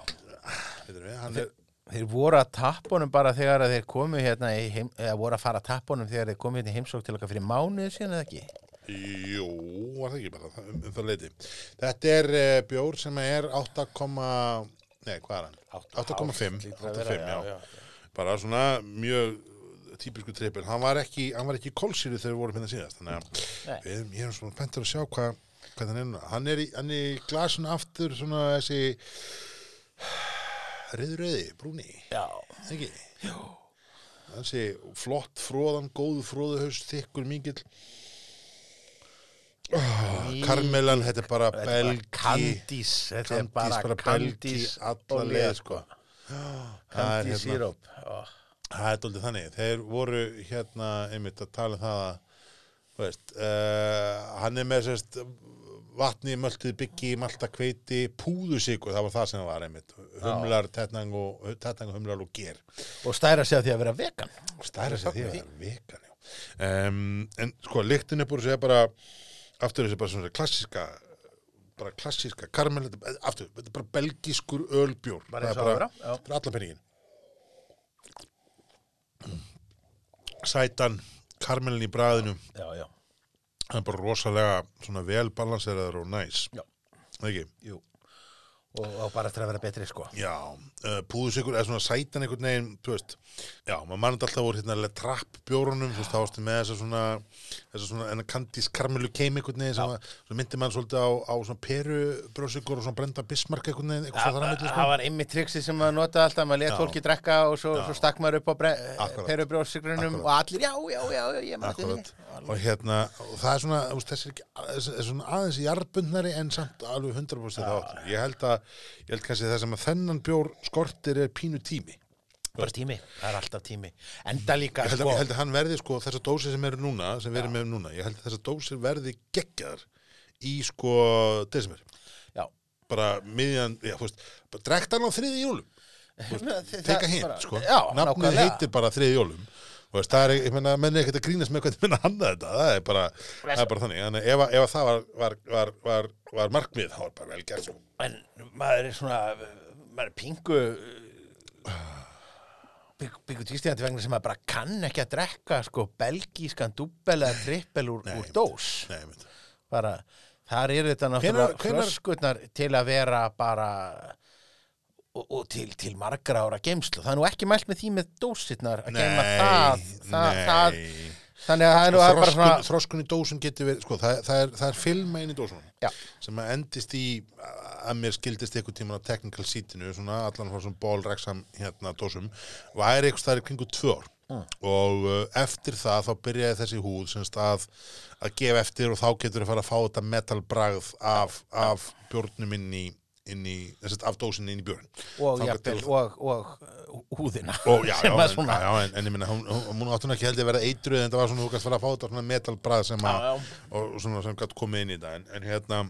veitum við, hann er, Þeir voru að tappunum bara þegar þeir komu hérna í heim, eða voru að fara að tappunum þegar þeir komu hérna í heimsók til okkar fyrir mánuði síðan eða ekki? Jú, var það ekki bara um, um það leiti. Þetta er uh, bjór sem er 8, nei, hvað er hann? 8,5, 8,5, já. Bara svona mjög típisku trippel. Hann var ekki, ekki kólsýri þegar við vorum hérna síðast. Þannig að við ég er svona pentur að sjá hvað hvað hann er núna. Hann er í, í glasun aftur svona þessi reyðröði, brúni, Já, ekki? Já. Þessi flott fróðan, góðu fróðuhaus, þykkur mikill. Oh, Karmelan, þetta er bara belgi. kandís, þetta er bara kandís alla leið, sko. Það er Kandís hérna- síróp. Það er doldið þannig. Þeir voru hérna einmitt að tala um það að veist, uh, hann er með sérst vatni, möltið byggi, malta kveiti, púðusikur, það var það sem það var einmitt. Humlar, tetnang og, tetnang og humlar og ger. Og stæra sig að því að vera vegan. Stæra sig því að er vegan. Um, en sko, lyktin er búin að segja bara, aftur þessi bara svona klassíska, bara klassíska karmel, þetta er- aftur, þetta er bara belgískur ölbjór. Bara Það er vera, já. fyrir allan penningin. Sætan, karmelin í bræðinu, Já, já. það er bara rosalega svona vel balanseraður og næs. Já. Ekki? Jú. Og, og bara eftir að vera betri, sko. Já, uh, púðusikur er svona sætan einhvern veginn, þú veist, já, maður mannandi alltaf voru hérna alveg trapp bjórunum, þú veist, þá varstu með þessa svona, þessa svona, enna kandís karmelu keim einhvern veginn, sem, að- sem myndi mann svolítið á, á svona peru brjósikur og svona brenda bismark einhvern veginn, eitthvað Það svo þar að það sko. var einmitt triksi sem maður notaði alltaf, maður let fólki drekka og svo, svo stakk maður upp á perubrjóðsigrunum Akkurat. og allir, já, já, já, já, maður. Og hérna, og það er svona, þessi er ekki, þessi er svona aðeins jarbundnari en samt alveg 100% það áttur. Ég held að, ég held kannski það sem að þennan bjór skortir er pínu tími. Bara tími, það er alltaf tími. Enda líka, Ég held, sko, ég held að hann verði sko þessar dósir sem eru núna, sem við erum með núna, ég held að þessar dósir verði geggjaðar í sko desember. já. Bara miðjan, já, veist, bara drekt hann á þriði jólum. Teka bara- sko. Nafnið heitir bara þriði jólum. Þú veist, það er, ég menna, menn er ekkert að grínast með hvernig menn að hanna þetta, það er bara, það er bara þannig. Þannig ef, ef að það var, var, var, var, var markmið, þá var bara vel gert, sko. En maður er svona, maður er pingu bygg, byggu tístíðandi vegna sem maður bara kann ekki að drekka sko belgískan dubbel eða trippel úr, úr dós Nei, mynd. bara, þar eru þetta náttúrulega Hvenær- hvenær- flöskutnar til að vera bara og, og til, til margra ára geimslu það er nú ekki mælt með því með dósirnar að geima það, það, það þannig að það er nú það er bara Þroskun, svona þroskun í dósun getur verið, sko, það, það, er, það er í dósunum. Sem að endist í að mér skildist einhvern tímann á technical seatinu svona allan frá svona bólreksam hérna dósum væri einhvers það er kringu tvö ár Mm. og uh, eftir það þá byrjaði þessi húð semst að, að gefa eftir og þá getur þau fara að fá þetta metalbragð af, af bjórnum inn í, inn í þessast af dósinni inn í bjórn og, jafnvel, og, og uh, húðina og já, já, en, að svona já, en, en ég minna, hún, hún, áttur ekki held að vera eitruð en það var svona, þú kannski fara að fá þetta svona metalbrað sem að, og svona sem gætt komið inn í þetta, en, en hérna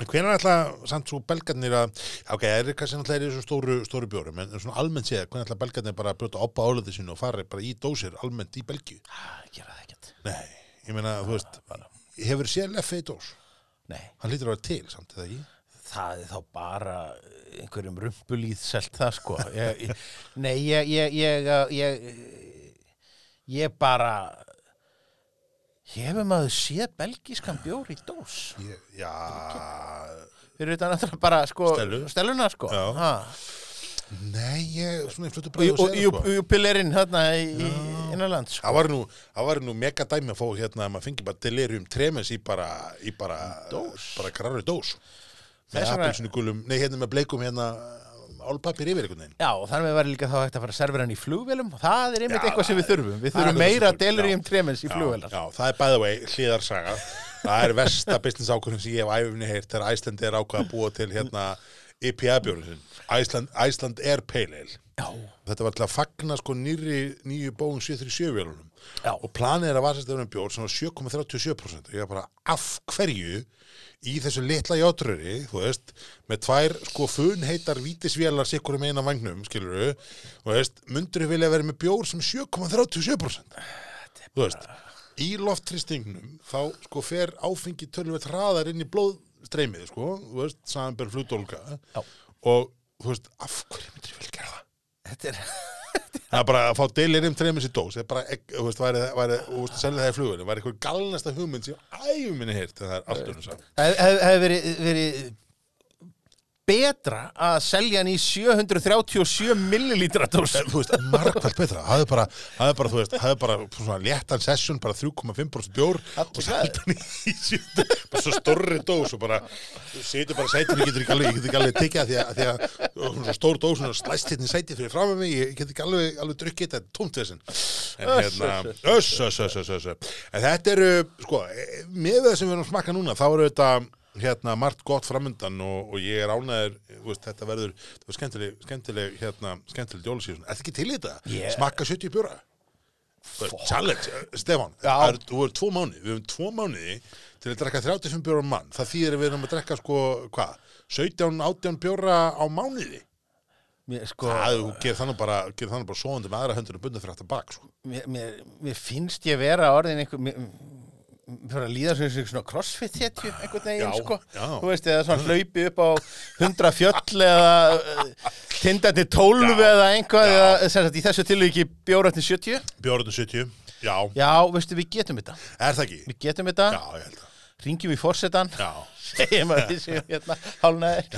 en hvenær ætla samt svo belgarnir að ok, það er kannski náttúrulega í þessum stóru, stóru bjórum, en svona almennt séð, hvernig ætla belgarnir bara að brjóta oppa álega sínu og fara bara í dósir almennt í Belgíu? Ah, það Nei, ég meina, þú veist hefur séð leffi í dós? nei Hann lítur að vera til, samt eða ekki? Það er þá bara einhverjum rumpulíð selt það sko. Ég, ég, nei ég ég, ég, ég ég bara hefur maður séð belgískan bjór í dós? Ég, já, fyrir þetta náttúrulega bara sko Stellu. stelluna sko. Nei, ég, svona fljótu og, bræðu og, og pillerinn hérna í, innanlands sko. Það var nú, það var nú mega dæmi að fá hérna að maður fengi bara delirium tremens í bara, í bara, bara grarri dós. Með vegna- appelsinu gulum, nei hérna með bleikum hérna álpapir yfir einhvern veginn. Já, og þar með var líka þá hægt að fara að servera hann í flugvélum og það er einmitt Já, eitthvað sem við þurfum við þurfum meira delirium tremens í Já, flugvélar Já, það er by the way, hlýðarsaga. Það er versta business ákvörðin sem ég hef æfinni heyrt þegar Æslandi er ákvað að búa til hérna IPA-björn sin. Æsland, Æsland er. Já, Þetta var til að fagna sko nýri, nýju bóun 737 vélunum. Já, og planið er að vasastöðunum bjór sem var 7,37% og ég var bara af hverju í þessu litla játröri þú veist, með tvær sko funheitar vítisvélar sikkur um eina vagnum skilur þú veist, mundur vilja vera með bjór sem er 7,37% þú veist, í lofttristingnum þá sko fer áfengi tölvöld hraðar inn í blóðstreymið sko, þú veist, samanber flutólka og þú veist, af hverju myndur ég vilja gera það þetta er Það er bara að fá delirium treymis í dós. Það er bara, þú veist, væri, væri, þú veist, selja það í flugunni væri eitthvað galnasta hugmynd sem æfum minni en það er allt önnur saman Það hef, hef verið, verið betra að selja hann í 737 millilítra dós þú veist, margvært betra. Hafði bara, hafði bara, þú veist, hafði bara svona léttan session, bara 3,5% bjór og sælt hann í sjöndu bara svo stórri dós og bara þú setur bara sætinu, ég getur ekki alveg getur ekki alveg tekið að því að, því að og svona stór dós og slæst hérna í sæti fyrir fram með mig ég get ekki alveg, alveg drukkið þetta er tómt þessin en hérna, öss, öss, öss, öss, en þetta eru, sko, eh, með það sem við erum að smakka núna, þá eru þetta hérna margt gott framundan og, og ég er ánæður, veist, þetta verður þetta var skemmtileg, skemmtileg, hérna skemmtileg jólasíðun, er ekki til í þetta? Ég- Smakka 70 bjóra? Challenge, eh, það er, þú verður tvo mánuði, við höfum tvo mánuði til að drekka 35 bjóra á mann, það þýðir að við erum að drekka sko, hvað, 17, 18 bjóra á mánuði? Mér, sko, það, gerir þannig bara, bara svoandi með aðra höndunum bundið fyrir aftur bak, sko. Mér, mér, mér finnst ég vera orðin einhver fyrir að líða svona, svona crossfit hetju einhvern veginn sko. já. þú veist eða svona hlaupi upp á 100 fjöll eða uh, tindandi 12 Já. eða einhvað Já. eða sem sagt í þessu tilvíki bjóratni 70 bjóraðin 70, já, já, veistu við getum þetta. Er það ekki? við getum þetta, Já, ég held að ringjum í forsetan Já, segjum að við séum hérna hálnaðir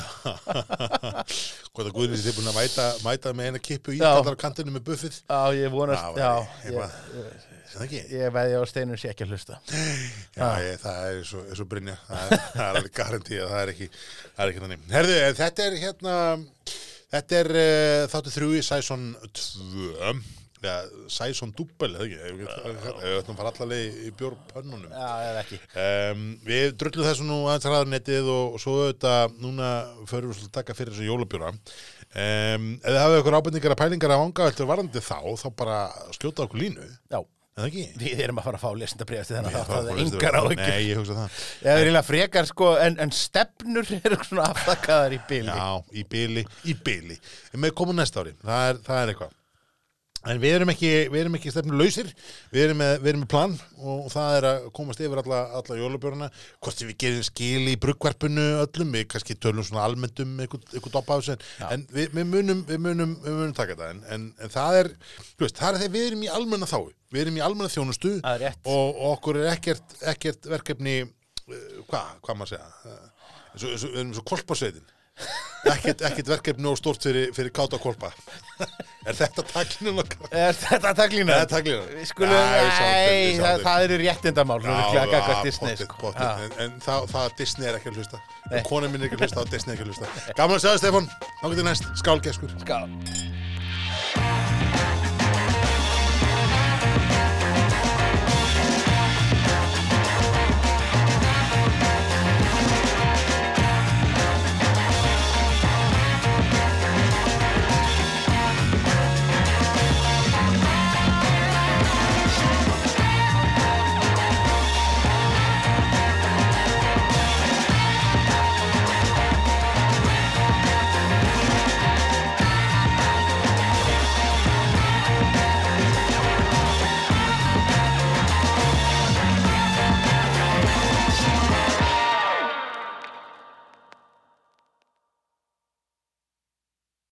hvað það guðnir þið búin að mæta, mæta með eina kippu í Já. allar á kantinu með buffið? Já, ég vonast, Já, ég- ég ég, Er það ekki? ég veði á steinum sé ekki að hlusta. Já, ég, það er svo, svo Brynja það er, það er alveg garanti að það er ekki það er ekki þannig. Herðu, eh, þetta er hérna þetta er uh, þáttu þrjú í Sæson 2 ja, Sæson Dúbbel, eða ekki? Við ætlum að fara allaveg í bjórpönnunum. Já, eða ekki. Um, við drullum þessu nú aðeins ræðarnettið og, og svo auðvitað núna förum við að taka fyrir þessu jólabjóra. Um, ef þið hafið ykkur ábendingar að pælingar að vanga eftir varandi þá, þá bara skjóta okkur línu, já, eða? Við erum að fara að fá lesendabrið eftir þennan það er engar lista- áhyggjur. Nei, ég hugsa það. Það er eiginlega frekar sko, en, en stefnur eru svona aftakkaðar í bili. Já, í byli, í byli með komum næsta ári, það er, það er eitthvað En við erum ekki, við erum ekki stefnu lausir, við við erum með plan og það er að komast yfir alla, alla jólabjörna, hvort sem við gerum skil í bruggvarpinu öllum, við kannski tölum svona almennt um á þessu en, við, við, munum, við, munum, við munum taka þetta. En, en, en það er, veist, það er þegar við erum í almenna þáu, við erum í almenna þjónustu og, og okkur er ekkert, ekkert verkefni, uh, hvað, hvað maður segja, og, við erum svo kolpasveitin ekkert, verkefni og stort fyrir, fyrir káta kolpa er þetta taklinu nokkað? Er þetta Við skulum, nei, það, eru réttindamál, eru klæða gagvart Disney, pottet, sko. Já. en, en það, það Disney er ekki að hlusta. Og konan minn er ekki að hlusta og Disney er ekki að hlusta. Gaman að segja Stefán, þá getur næst, skálgeskur Skál.